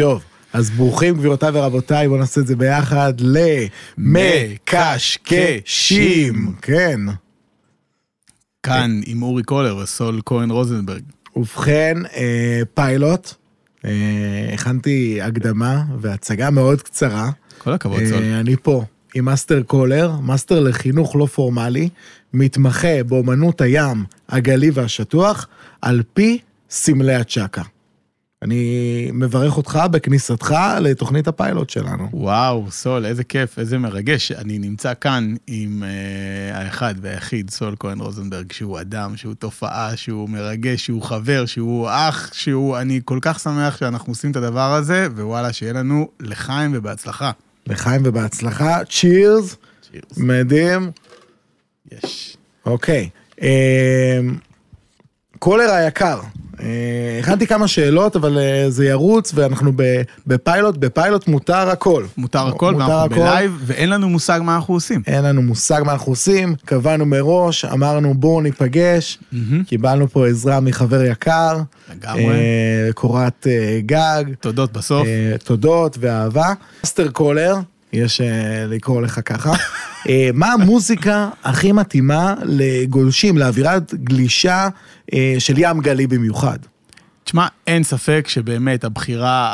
טוב, אז ברוכים גבירותיי ורבותיי, בואו נעשה את זה ביחד למקשקשים. כן. כאן עם אורי קולר וסול כהן רוזנברג. ובכן, אה, פיילוט, אה, הכנתי הקדמה והצגה מאוד קצרה. כל הכבוד, סול. אה, אני פה עם מאסטר קולר, מאסטר לחינוך לא פורמלי, מתמחה באומנות הים, הגלי והשטוח, על פי סמלי הצ'קה. אני מברך אותך בכניסתך לתוכנית הפיילוט שלנו. וואו, סול, איזה כיף, איזה מרגש. אני נמצא כאן עם uh, האחד והיחיד, סול כהן רוזנברג, שהוא אדם, שהוא תופעה, שהוא מרגש, שהוא חבר, שהוא אח, שהוא... אני כל כך שמח שאנחנו עושים את הדבר הזה, ווואלה, שיהיה לנו לחיים ובהצלחה. לחיים ובהצלחה, צ'ירס, צ'ירס. מדהים. יש. אוקיי, אה, קולר היקר, אה, הכנתי כמה שאלות, אבל אה, זה ירוץ, ואנחנו בפיילוט, בפיילוט מותר הכל. מותר הכל, מותר ואנחנו הכל. בלייב, ואין לנו מושג מה אנחנו עושים. אין לנו מושג מה אנחנו עושים, קבענו מראש, אמרנו בואו ניפגש, מהמם. קיבלנו פה עזרה מחבר יקר, לגמרי. אה, קורת גג, תודות בסוף. תודות ואהבה. מאסטר קולר, יש אה, לקרוא לך ככה, אה, מה המוזיקה הכי מתאימה לגולשים, לאווירת גלישה אה, של ים גלי במיוחד? תשמע, אין ספק שבאמת הבחירה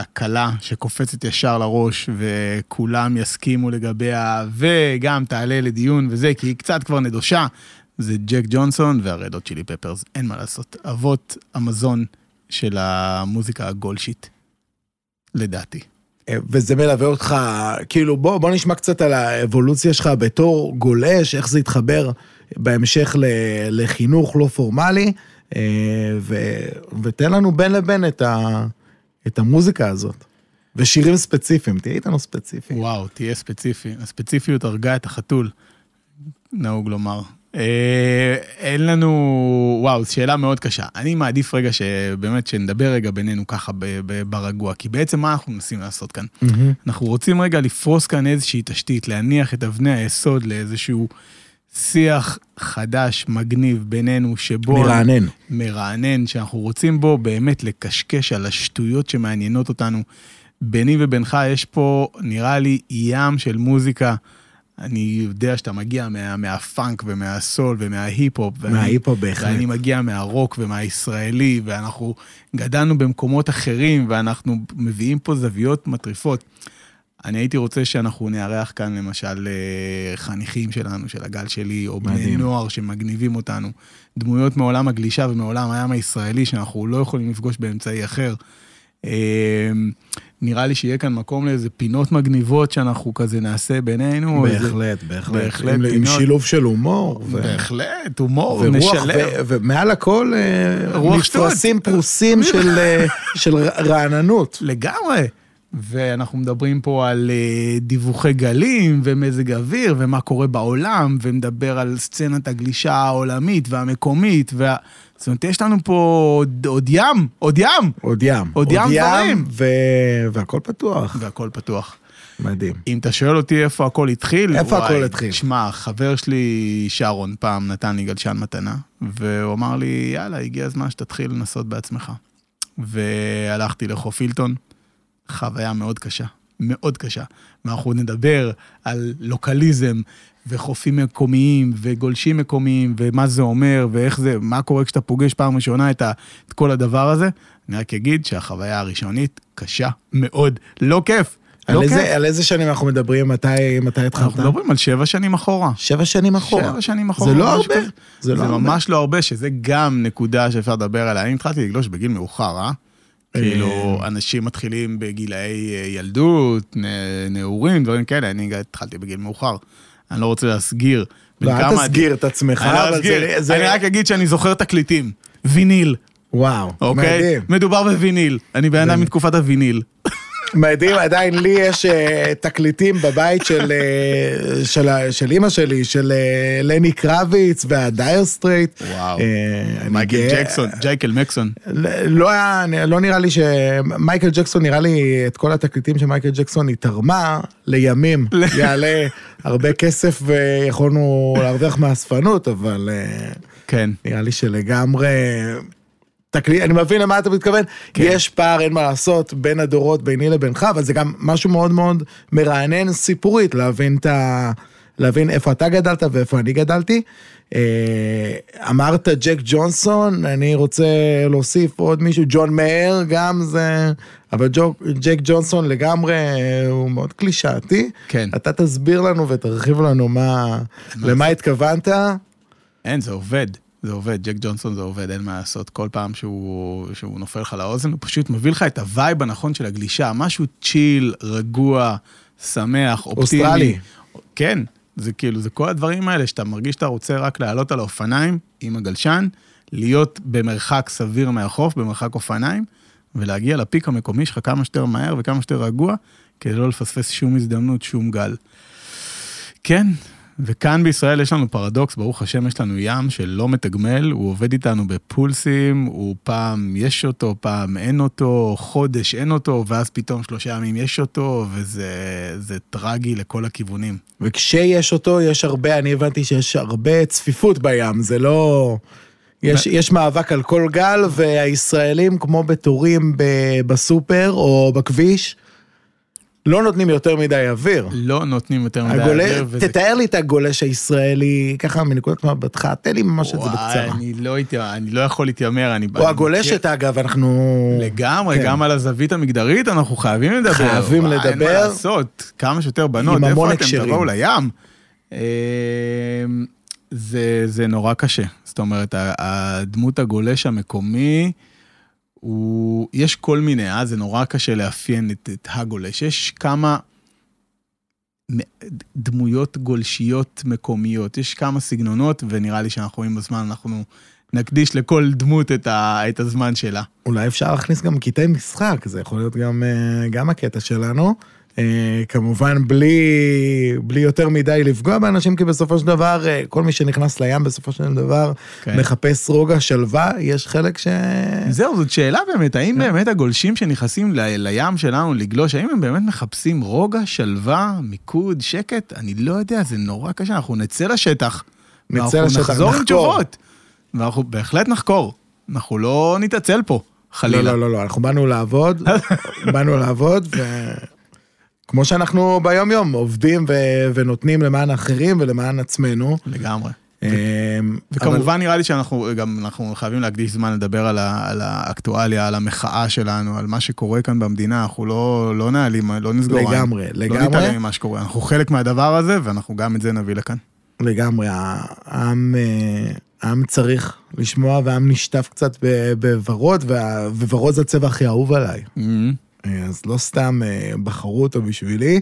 הקלה שקופצת ישר לראש וכולם יסכימו לגביה וגם תעלה לדיון וזה, כי היא קצת כבר נדושה, זה ג'ק ג'ונסון והרדות צ'ילי פפרס, אין מה לעשות. אבות המזון של המוזיקה הגולשית, לדעתי. אה, וזה מלווה אותך, כאילו בוא, בוא נשמע קצת על האבולוציה שלך בתור גולש, איך זה התחבר בהמשך ל, לחינוך לא פורמלי, אה, ו, ותן לנו בין לבין את, ה, את המוזיקה הזאת. ושירים ספציפיים, תהיה איתנו ספציפי. וואו, תהיה ספציפי. הספציפיות הרגה את החתול, נהוג לומר. אה, אין לנו, וואו, שאלה מאוד קשה. אני מעדיף רגע שבאמת שנדבר רגע בינינו ככה ברגוע, כי בעצם מה אנחנו מנסים לעשות כאן? מהמם. אנחנו רוצים רגע לפרוס כאן איזושהי תשתית, להניח את אבני היסוד לאיזשהו שיח חדש, מגניב בינינו, שבו... מרענן. מרענן, שאנחנו רוצים בו באמת לקשקש על השטויות שמעניינות אותנו. ביני ובינך יש פה, נראה לי, ים של מוזיקה. אני יודע שאתה מגיע מה, מהפאנק ומהסול ומההיפ-הופ. מההיפ-הופ בהחלט. ואני מגיע מהרוק ומהישראלי, ואנחנו גדלנו במקומות אחרים, ואנחנו מביאים פה זוויות מטריפות. אני הייתי רוצה שאנחנו נארח כאן למשל אה, חניכים שלנו, של הגל שלי, או בני מדהים. נוער שמגניבים אותנו. דמויות מעולם הגלישה ומעולם הים הישראלי שאנחנו לא יכולים לפגוש באמצעי אחר. אה, נראה לי שיהיה כאן מקום לאיזה פינות מגניבות שאנחנו כזה נעשה בינינו. איזה- בהחלט, בהחלט. בהחלט, עם, עם פינות. שילוב של הומור. ו... בהחלט, הומור, ורוח, נשלב. ו- ומעל הכל, אה. מפרשים פרוסים של, אה, של ר- רעננות. לגמרי. ואנחנו מדברים פה על אה, דיווחי גלים ומזג אוויר ומה קורה בעולם, ונדבר על סצנת הגלישה העולמית והמקומית, וה... זאת אומרת, יש לנו פה עוד, עוד ים, עוד ים, עוד ים. עוד ים דברים. ו... והכל פתוח. והכל פתוח. מדהים. אם אתה שואל אותי איפה הכל התחיל, איפה וואי, הכל התחיל? שמע, חבר שלי שרון פעם נתן לי גלשן מתנה, והוא אמר לי, יאללה, הגיע הזמן שתתחיל לנסות בעצמך. והלכתי לחוף הילטון, חוויה מאוד קשה, מאוד קשה. ואנחנו נדבר על לוקליזם וחופים מקומיים וגולשים מקומיים ומה זה אומר ואיך זה, מה קורה כשאתה פוגש פעם ראשונה את, ה, את כל הדבר הזה. אני רק אגיד שהחוויה הראשונית קשה מאוד, לא כיף. על, לא כיף. איזה, על איזה שנים אנחנו מדברים? מתי, מתי התחלת? אנחנו מדברים על שבע שנים אחורה. שבע שנים אחורה. שבע שנים אחורה. זה לא הרבה. כזה. זה לא זה הרבה. ממש לא הרבה, שזה גם נקודה שאפשר לדבר עליה. אני התחלתי לגלוש בגיל מאוחר, אה? כאילו, אנשים מתחילים בגילאי אה, ילדות, נעורים, דברים כאלה, אני התחלתי בגיל מאוחר. אני לא רוצה להסגיר. לא, אל תסגיר את עצמך, לא אבל. זה... אני רק אגיד שאני זוכר תקליטים. ויניל, וואו, אוקיי? מדהים. מדובר בוויניל. אני בן אדם מתקופת הוויניל. מדהים, עדיין לי יש אה, תקליטים בבית של, אה, של, של אימא שלי, של אה, לני קרביץ וה Dire Straits. וואו. מייקל ג'קסון, ג'ייקל מקסון. לא היה, לא נראה לי שמייקל ג'קסון, נראה לי את כל התקליטים שמייקל ג'קסון היא תרמה לימים, יעלה הרבה כסף ויכולנו להרוויח מאספנות, אבל כן. נראה לי שלגמרי תקליט, אני מבין למה אתה מתכוון, כן. יש פער, אין מה לעשות, בין הדורות, ביני לבינך, אבל זה גם משהו מאוד מאוד מרענן סיפורית, להבין את ה... להבין איפה אתה גדלת ואיפה אני גדלתי. אה, אמרת ג'ק ג'ונסון, אני רוצה להוסיף עוד מישהו, ג'ון מאייר גם זה, אבל ג'וק, ג'ק ג'ונסון לגמרי אה, הוא מאוד קלישאתי. כן. אתה תסביר לנו ותרחיב לנו מה, למה התכוונת. אין, זה עובד. זה עובד, ג'ק ג'ונסון זה עובד, אין מה לעשות. כל פעם שהוא, שהוא נופל לך לאוזן, הוא פשוט מביא לך את ה vibe הנכון של הגלישה. משהו chill, רגוע, שמח, אופטימי. אוסטרלי. כן, זה כאילו, זה כל הדברים האלה שאתה מרגיש שאתה רוצה רק לעלות על האופניים עם הגלשן, להיות במרחק סביר מהחוף, במרחק אופניים, ולהגיע לפיק המקומי שלך כמה שיותר מהר וכמה שיותר רגוע, כדי לא לפספס שום הזדמנות, שום גל. כן, וכאן בישראל יש לנו פרדוקס, ברוך השם יש לנו ים שלא מתגמל, הוא עובד איתנו בפולסים, הוא פעם יש אותו, פעם אין אותו, חודש אין אותו, ואז פתאום שלושה ימים יש אותו, וזה זה טרגי לכל הכיוונים. וכשיש אותו, יש הרבה, אני הבנתי שיש הרבה צפיפות בים, זה לא... יש, יש מאבק על כל גל, והישראלים, כמו בתורים בסופר או בכביש, לא נותנים יותר מדי אוויר. לא נותנים יותר מדי הגולש, אוויר, וזה- תתאר לי את הגולש הישראלי, ככה מנקודת מבטך, תן לי ממש את זה וואי, בקצרה. אני לא, התי- אני לא יכול להתיימר, אני... או הגולשת, אגב, אנחנו... לגמרי, כן. גם על הזווית המגדרית אנחנו חייבים לדבר. חייבים וואי, אין מה לדבר. לעשות, כמה שיותר בנות, איפה אתם. תבואו לים? אה, זה, זה נורא קשה. זאת אומרת, הדמות הגולש המקומי, הוא, יש כל מיני, אה? זה נורא קשה לאפיין את, את הגולש. יש כמה דמויות גולשיות מקומיות, יש כמה סגנונות, ונראה לי שאנחנו עם הזמן, אנחנו נקדיש לכל דמות את, ה, את הזמן שלה. אולי אפשר להכניס גם קטעי משחק, זה יכול להיות גם, אה, גם הקטע שלנו. אה, כמובן בלי, בלי יותר מדי לפגוע באנשים, כי בסופו של דבר, אה, כל מי שנכנס לים בסופו של דבר כן. מחפש רוגע, שלווה, יש חלק ש... זהו, זאת שאלה באמת, האם כן. באמת הגולשים שנכנסים ל- לים שלנו לגלוש, האם הם באמת מחפשים רוגע, שלווה, מיקוד, שקט? אני לא יודע, זה נורא קשה, אנחנו נצא לשטח. נצא לשטח, נחזור עם נחקור. תשובות. ואנחנו בהחלט נחקור. אנחנו לא נתעצל פה, חלילה. לא, לא, לא, לא, אנחנו באנו לעבוד, באנו לעבוד, וכמו שאנחנו ביום יום עובדים ו... ונותנים למען האחרים ולמען עצמנו. לגמרי. אה, וכמובן נראה לי שאנחנו גם, אנחנו חייבים להקדיש זמן לדבר על, ה, על האקטואליה, על המחאה שלנו, על מה שקורה כאן במדינה, אנחנו לא, לא נעלים, לא נסגור. לגמרי, לא לגמרי. נתעלם ממה שקורה, אנחנו חלק מהדבר הזה, ואנחנו גם את זה נביא לכאן. לגמרי, העם, אה, העם צריך לשמוע והעם נשטף קצת בוורוד, וורוד זה הצבע הכי אהוב עליי. Mm-hmm. אה, אז לא סתם אה, בחרו אותו בשבילי,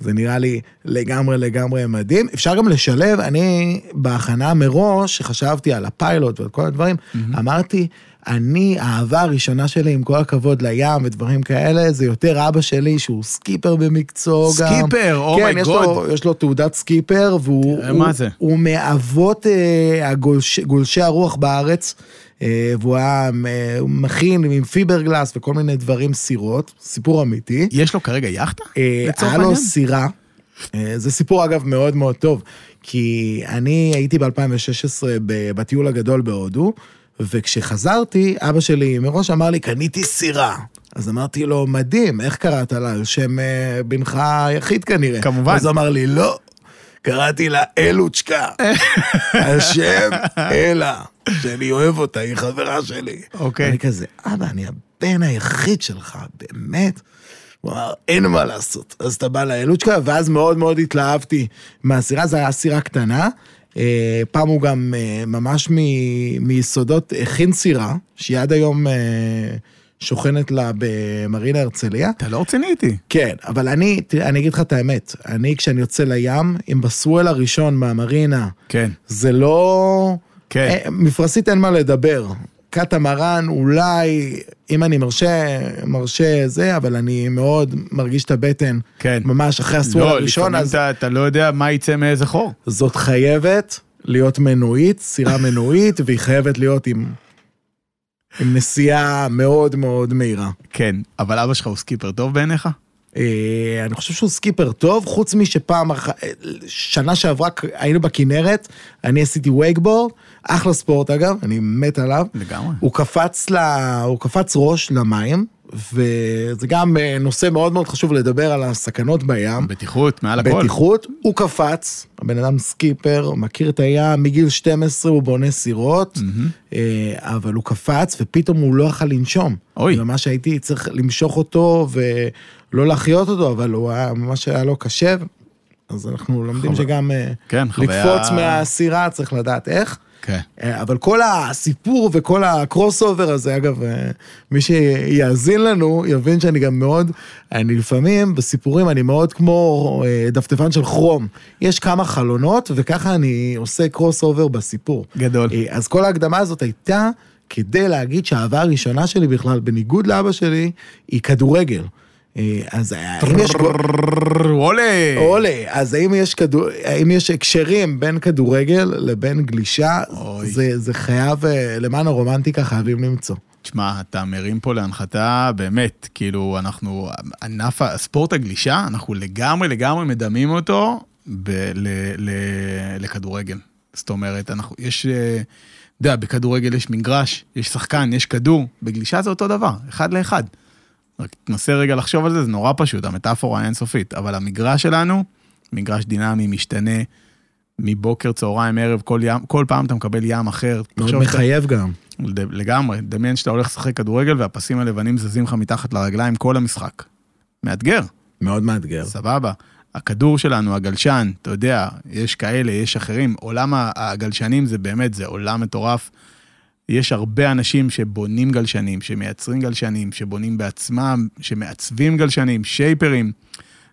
זה נראה לי לגמרי לגמרי מדהים. אפשר גם לשלב, אני בהכנה מראש, שחשבתי על הפיילוט ועל כל הדברים, אמרתי, אני, האהבה הראשונה שלי, עם כל הכבוד לים ודברים כאלה, זה יותר אבא שלי, שהוא סקיפר במקצועו גם. סקיפר, Oh כן, my יש. לו, יש לו תעודת סקיפר, והוא הוא. הוא מאבות אה, הגולש, גולשי הרוח בארץ, והוא היה אה, מכין עם פיברגלס וכל מיני דברים, סירות, סיפור אמיתי. יש לו כרגע יאכטה? אה, היה לו? סירה, אה, זה סיפור אגב מאוד מאוד טוב, כי אני הייתי ב-2016 בטיול הגדול בהודו, וכשחזרתי, אבא שלי מראש אמר לי, קניתי סירה. אז אמרתי לו, מדהים, איך קראת לה? על שם אה, בנך היחיד כנראה. כמובן. אז הוא אמר לי, לא, קראתי לה אלוצ'קה. על שם אלה, שאני אוהב אותה, היא חברה שלי. אוקיי. אני כזה, אבא, אני הבן היחיד שלך, באמת? הוא אמר, אין מה לעשות. אז אתה בא לאלוצ'קה, ואז מאוד מאוד התלהבתי מהסירה, זו הייתה סירה קטנה. אה, פעם הוא גם אה, ממש מ- מיסודות הכין סירה, שהיא עד היום אה, שוכנת לה במרינה הרצליה. אתה לא רציני איתי. כן, אבל אני, תראה, אני אגיד לך את האמת, אני כשאני יוצא לים, אם בסוול הראשון מהמרינה, כן. זה לא... כן. אה, מפרשית אין מה לדבר. קטמרן, אולי, אם אני מרשה, מרשה זה, אבל אני מאוד מרגיש את הבטן. כן. ממש אחרי ה swell לא, הראשון, לפעמים אז אתה, אתה לא יודע מה יצא מאיזה חור. זאת חייבת להיות מנועית, סירה מנועית, והיא חייבת להיות עם, עם נסיעה מאוד מאוד מהירה. כן, אבל אבא שלך הוא סקיפר טוב בעיניך? אה, אני חושב שהוא סקיפר טוב, חוץ משפעם, אה, שנה שעברה היינו בכנרת, אני עשיתי וייגבורד, אחלה ספורט אגב, אני מת עליו. לגמרי. הוא קפץ, ל... הוא קפץ ראש למים, וזה גם אה, נושא מאוד מאוד חשוב לדבר על הסכנות בים. בטיחות, מעל הכל. בטיחות, הוא קפץ, הבן אדם סקיפר, מכיר את הים, מגיל 12 הוא בונה סירות, אה, אבל הוא קפץ ופתאום הוא לא יכל לנשום. אוי. ממש הייתי צריך למשוך אותו ולא להחיות אותו, אבל הוא היה, ממש היה לו קשה, אז אנחנו לומדים חוויה- שגם אה, כן, חוויה- לקפוץ מהסירה צריך לדעת איך. כן. אה, אבל כל הסיפור וכל ה crossover הזה, אגב, אה, מי שיאזין לנו יבין שאני גם מאוד, אני לפעמים בסיפורים אני מאוד כמו אה, דפדפן של כרום. יש כמה חלונות וככה אני עושה crossover בסיפור. גדול. אז כל ההקדמה הזאת הייתה כדי להגיד שהאהבה הראשונה שלי בכלל, בניגוד לאבא שלי, היא כדורגל. אה, אז אה, אם יש... וואלה. עולה, אז האם יש, כדור, האם יש הקשרים בין כדורגל לבין גלישה. זה, זה חייב, אה, למען הרומנטיקה חייבים למצוא. תשמע, אתה מרים פה להנחתה, באמת, כאילו, אנחנו, ענף הספורט הגלישה, אנחנו לגמרי לגמרי מדמים אותו ב, ל, ל, לכדורגל. זאת אומרת, אנחנו, יש, אה, אתה יודע, בכדורגל יש מגרש, יש שחקן, יש כדור, בגלישה זה אותו דבר, אחד לאחד. רק תנסה רגע לחשוב על זה, זה נורא פשוט, המטאפורה אינסופית, אבל המגרש שלנו, מגרש דינמי, משתנה, מבוקר, צהריים, ערב, כל, ים, כל פעם אתה מקבל ים אחר. מאוד שאתה- מחייב גם. לד- לגמרי, דמיין שאתה הולך לשחק כדורגל והפסים הלבנים זזים לך מתחת לרגליים כל המשחק. מאתגר, מאוד מאתגר. סבבה. הכדור שלנו, הגלשן, אתה יודע, יש כאלה, יש אחרים. עולם הגלשנים זה באמת, זה עולם מטורף. יש הרבה אנשים שבונים גלשנים, שמייצרים גלשנים, שבונים בעצמם, שמעצבים גלשנים, שייפרים.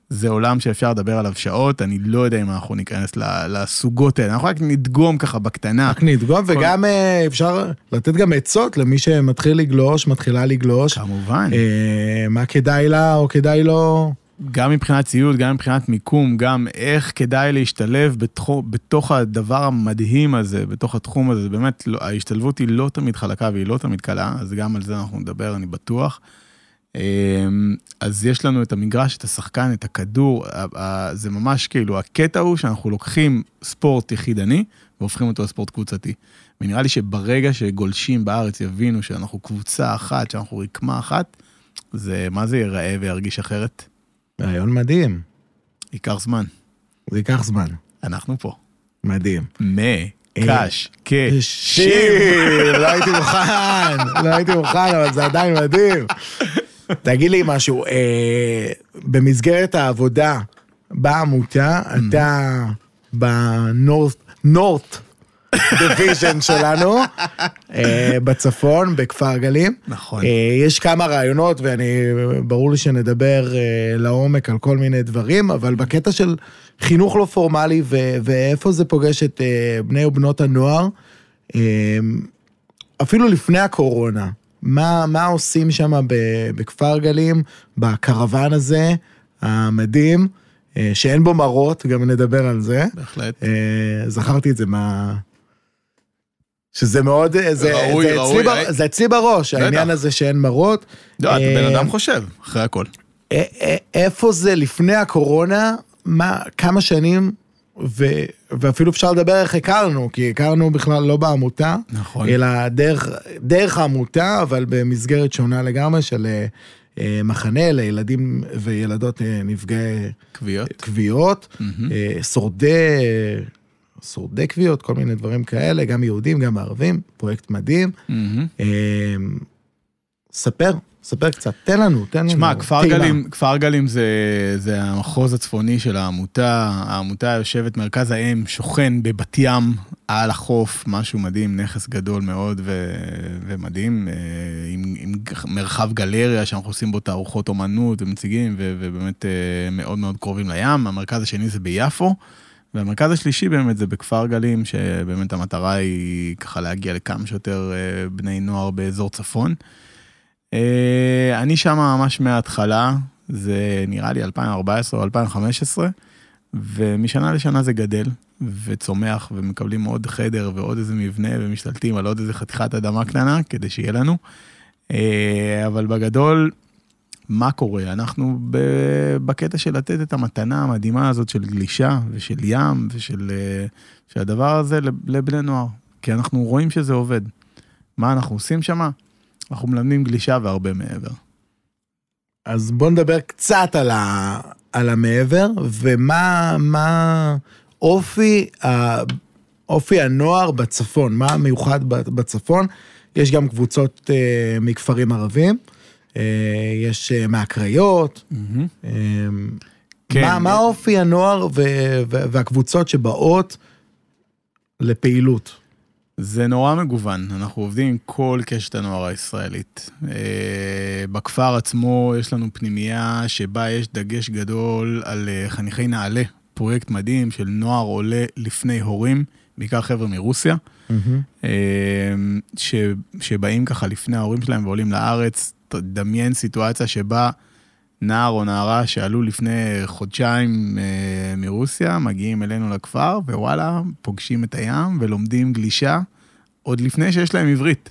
זה עולם שאפשר לדבר עליו שעות, אני לא יודע אם אנחנו ניכנס לסוגות האלה, אנחנו רק נדגום ככה בקטנה. רק נדגום, וגם אה, אפשר לתת גם עצות למי שמתחיל לגלוש, מתחילה לגלוש. כמובן. אה, מה כדאי לה או כדאי לו. גם מבחינת ציוד, גם מבחינת מיקום, גם איך כדאי להשתלב בתוך, בתוך הדבר המדהים הזה, בתוך התחום הזה, זה באמת, לא, ההשתלבות היא לא תמיד חלקה והיא לא תמיד קלה, אז גם על זה אנחנו נדבר, אני בטוח. אמ, אז יש לנו את המגרש, את השחקן, את הכדור, זה ממש כאילו, הקטע הוא שאנחנו לוקחים ספורט יחידני והופכים אותו לספורט קבוצתי. ונראה לי שברגע שגולשים בארץ יבינו שאנחנו קבוצה אחת, שאנחנו רקמה אחת, זה, מה זה ייראה וירגיש אחרת? רעיון מדהים. ייקח זמן. זה ייקח זמן. אנחנו פה. מדהים. מקש, שיר, לא הייתי מוכן, לא הייתי מוכן, אבל זה עדיין מדהים. תגיד לי משהו, אה, במסגרת העבודה בעמותה, אתה ב North, North Division שלנו, אה, בצפון, בכפר גלים. נכון. אה, יש כמה רעיונות, ואני, ברור לי שנדבר אה, לעומק על כל מיני דברים, אבל בקטע של חינוך לא פורמלי, ו- ואיפה זה פוגש את בני ובנות הנוער, אפילו לפני הקורונה, מה, מה עושים שם ב- בכפר גלים, בקרוון הזה, המדהים, שאין בו מראות, גם נדבר על זה. בהחלט. זכרתי את זה מה... שזה מאוד, אה, זה, ראוי, זה, ראוי, אצלי, אה? זה אצלי בראש, בטח. העניין הזה שאין מראות. לא, אה, בן אדם חושב, אחרי הכל. א- א- איפה זה לפני הקורונה, מה, כמה שנים, ו, ואפילו אפשר לדבר איך הכרנו, כי הכרנו בכלל לא בעמותה, נכון. אלא דרך, דרך העמותה, אבל במסגרת שונה לגמרי של אה, אה, מחנה לילדים וילדות אה, נפגעי כוויות. כוויות, מהמם. אה, שורדי, שורדי כוויות, כל מיני דברים כאלה, גם יהודים, גם ערבים, פרויקט מדהים. אה, ספר, ספר קצת, תן לנו, תן לנו. שמע, כפר. גלים, כפר גלים זה, זה המחוז הצפוני של העמותה, העמותה יושבת, מרכז האם שוכן בבת ים, על החוף, משהו מדהים, נכס גדול מאוד ו, ומדהים, אה, עם, עם מרחב גלריה שאנחנו עושים בו תערוכות אומנות ומציגים, ו, ובאמת אה, מאוד מאוד קרובים לים. המרכז השני זה ביפו, והמרכז השלישי באמת זה בכפר גלים, שבאמת המטרה היא ככה להגיע לכמה שיותר אה, בני נוער באזור צפון. אה, אני שם ממש מההתחלה, זה נראה לי 2014 או 2015, ומשנה לשנה זה גדל וצומח ומקבלים עוד חדר ועוד איזה מבנה ומשתלטים על עוד איזה חתיכת אדמה קטנה כדי שיהיה לנו. אה, אבל בגדול, מה קורה? אנחנו בקטע של לתת את המתנה המדהימה הזאת של גלישה ושל ים ושל אה, הדבר הזה לב- לבני נוער, כי אנחנו רואים שזה עובד. מה אנחנו עושים שם? אנחנו מלמדים גלישה והרבה מעבר. אז בוא נדבר קצת על, ה, על המעבר, ומה מה אופי, ה, אופי הנוער בצפון, מה מיוחד בצפון. יש גם קבוצות אה, מכפרים ערבים, יש אה, מהקריות. אה, כן. מה, מה אופי הנוער ו, ו, והקבוצות שבאות לפעילות? זה נורא מגוון, אנחנו עובדים עם כל קשת הנוער הישראלית. אה, בכפר עצמו יש לנו פנימייה שבה יש דגש גדול על אה, חניכי נעלה, פרויקט מדהים של נוער עולה לפני הורים, בעיקר חבר'ה מרוסיה, אה, ש, שבאים ככה לפני ההורים שלהם ועולים לארץ. תדמיין סיטואציה שבה נער או נערה שעלו לפני חודשיים אה, מרוסיה, מגיעים אלינו לכפר, ווואלה, פוגשים את הים ולומדים גלישה עוד לפני שיש להם עברית.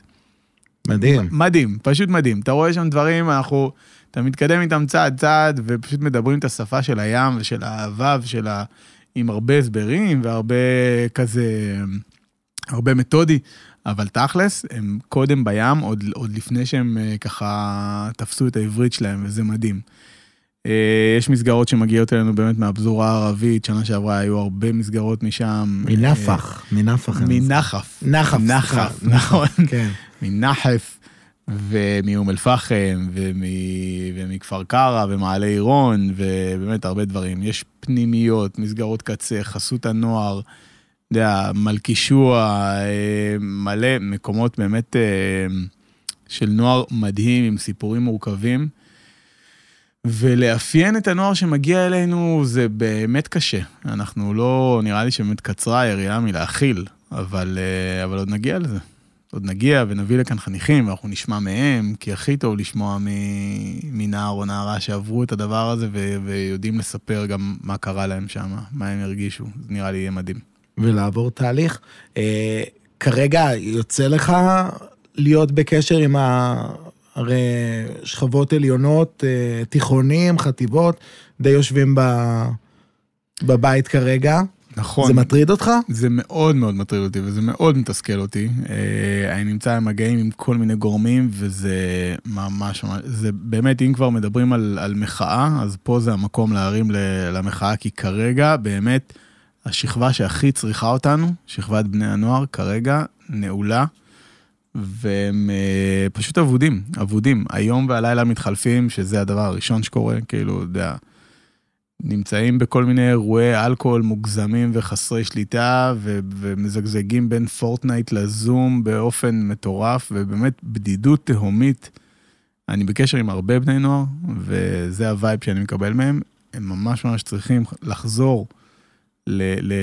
מדהים. מדהים, פשוט מדהים. אתה רואה שם דברים, אנחנו, אתה מתקדם איתם צעד צעד, ופשוט מדברים את השפה של הים ושל האהבה ושל ה... עם הרבה הסברים והרבה כזה, הרבה מתודי, אבל תכלס, הם קודם בים, עוד, עוד לפני שהם אה, ככה תפסו את העברית שלהם, וזה מדהים. אה, יש מסגרות שמגיעות אלינו באמת מהפזורה הערבית, שנה שעברה היו הרבה מסגרות משם. מנפח, מנחף. אה, מנחף. נחף. נחף, נכון. כן. מנחף ומאום אל-פחם ומ... ומכפר קרא ומעלה עירון ובאמת הרבה דברים. יש פנימיות, מסגרות קצה, חסות הנוער, יודע, מלכישוע, אה, מלא מקומות באמת אה, של נוער מדהים עם סיפורים מורכבים. ולאפיין את הנוער שמגיע אלינו זה באמת קשה. אנחנו לא, נראה לי שבאמת קצרה היריעה מלהכיל, אבל, אה, אבל עוד נגיע לזה. עוד נגיע ונביא לכאן חניכים ואנחנו נשמע מהם, כי הכי טוב לשמוע מנער או נערה שעברו את הדבר הזה ו- ויודעים לספר גם מה קרה להם שם, מה הם הרגישו. זה נראה לי יהיה מדהים. ולעבור תהליך. אה, כרגע יוצא לך להיות בקשר עם ה... הרי שכבות עליונות, אה, תיכונים, חטיבות, די יושבים ב... בבית כרגע. נכון. זה מטריד אותך? זה מאוד מאוד מטריד אותי וזה מאוד מתסכל אותי. אה, אני נמצא במגעים עם כל מיני גורמים וזה ממש ממש, זה באמת, אם כבר מדברים על, על מחאה, אז פה זה המקום להרים ל- למחאה, כי כרגע באמת השכבה שהכי צריכה אותנו, שכבת בני הנוער, כרגע נעולה. והם אה, פשוט אבודים, אבודים. היום והלילה מתחלפים, שזה הדבר הראשון שקורה, כאילו, יודע, נמצאים בכל מיני אירועי אלכוהול מוגזמים וחסרי שליטה, ו- ומזגזגים בין פורטנייט לזום באופן מטורף, ובאמת בדידות תהומית. אני בקשר עם הרבה בני נוער, וזה ה vibe שאני מקבל מהם. הם ממש ממש צריכים לחזור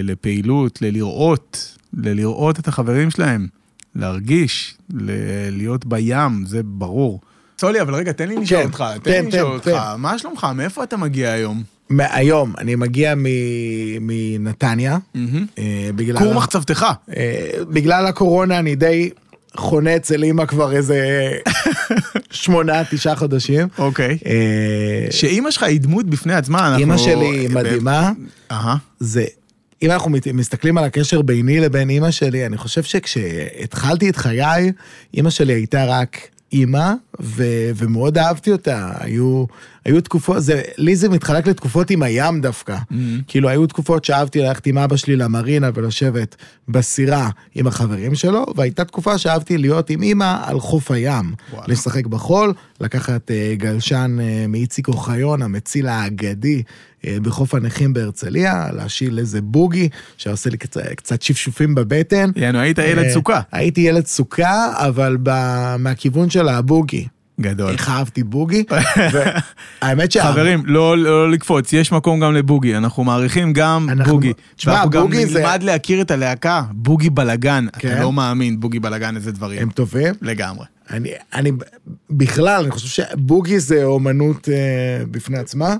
לפעילות, ללראות, ללראות את החברים שלהם, להרגיש, ל- להיות בים, זה ברור. סולי, אבל רגע, תן לי לשאול כן, אותך, תן, תן לי תן, לשאול אותך, תן. מה שלומך? מאיפה אתה מגיע היום? היום, אני מגיע מנתניה, אה, בגלל... כור ה- מחצבתך. אה, בגלל הקורונה אני די חונה אצל אימא כבר איזה שמונה, תשעה חודשים. אוקיי. אה, שאימא שלך היא דמות בפני עצמה, אנחנו... אימא שלי מדהימה, אהה. זה, אם אנחנו מסתכלים על הקשר ביני לבין אימא שלי, אני חושב שכשהתחלתי את חיי, אימא שלי הייתה רק אימא, ו- ומאוד אהבתי אותה. היו, היו תקופות, זה, לי זה מתחלק לתקופות עם הים דווקא. כאילו, היו תקופות שאהבתי ללכת עם אבא שלי למרינה ולשבת בסירה עם החברים שלו, והייתה תקופה שאהבתי להיות עם אימא על חוף הים. וואלה. לשחק בחול, לקחת אה, גלשן אה, מאיציק אוחיון, המציל האגדי אה, בחוף הנכים בהרצליה, להשיל איזה בוגי שעושה לי קצת, קצת שפשופים בבטן. יענו, היית ילד אה, סוכה. הייתי ילד סוכה, אבל ב- מהכיוון של הבוגי. גדול. איך אהבתי בוגי, והאמת שה... חברים, לא, לא לקפוץ, יש מקום גם לבוגי, אנחנו מעריכים גם אנחנו- בוגי. תשמע, ואנחנו גם בוגי זה- נלמד להכיר את הלהקה, בוגי בלאגן. כן. אתה לא מאמין, בוגי בלאגן, איזה דברים. הם טובים. לגמרי. אני, אני בכלל, אני חושב שבוגי זה אומנות אה, בפני עצמה.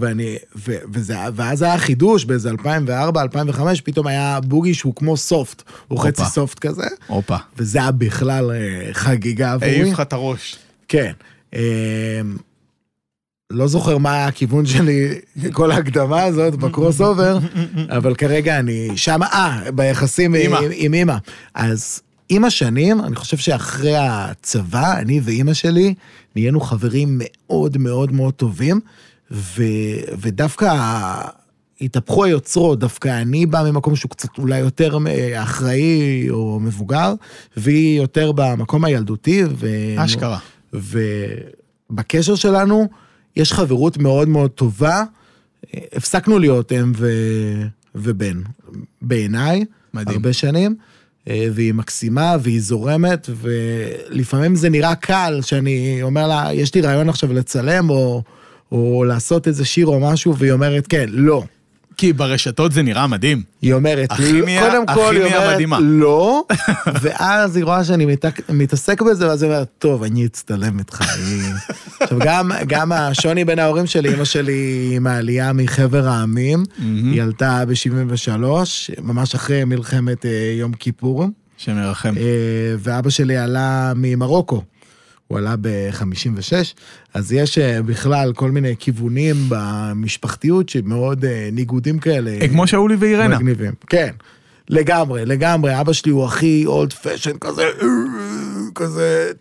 ואני, ו, וזה, ואז היה חידוש באיזה 2004, 2005, פתאום היה בוגי שהוא כמו soft, הוא. חצי סופט כזה, הופה. וזה היה בכלל אה, חגיגה עבורי. העיף לך את הראש. כן. אה, לא זוכר מה הכיוון שלי, כל ההקדמה הזאת ב crossover, אבל כרגע אני שם, אה, ביחסים אמא. עם, עם אימא. אז עם השנים, אני חושב שאחרי הצבא, אני ואימא שלי, נהיינו חברים מאוד מאוד מאוד טובים, ו, ודווקא התהפכו היוצרות, דווקא אני בא ממקום שהוא קצת אולי יותר אה, אחראי או מבוגר, והיא יותר במקום הילדותי. ו... אשכרה. ובקשר שלנו יש חברות מאוד מאוד טובה. הפסקנו להיות אם ו... ובן, בעיניי. הרבה שנים, אה, והיא מקסימה והיא זורמת, ולפעמים זה נראה קל שאני אומר לה, יש לי רעיון עכשיו לצלם או, או לעשות איזה שיר או משהו, והיא אומרת, כן, לא. כי ברשתות זה נראה מדהים. היא אומרת, הכימיה- קודם כל היא אומרת, מדהימה. לא, ואז היא רואה שאני מת- מתעסק בזה, ואז היא אומרת, טוב, אני אצטלם איתך. עכשיו, גם, גם השוני בין ההורים שלי, אמא שלי היא מהעלייה מחבר העמים, היא עלתה ב-73, ממש אחרי מלחמת אה, יום כיפור, שמרחם. אה, ואבא שלי עלה ממרוקו. הוא עלה ב-56, אז יש אה, בכלל כל מיני כיוונים במשפחתיות שמאוד אה, ניגודים כאלה. אה, כמו שאולי ואירנה. מגניבים. כן, לגמרי, לגמרי. אבא שלי הוא הכי אולד פשן כזה, כזה,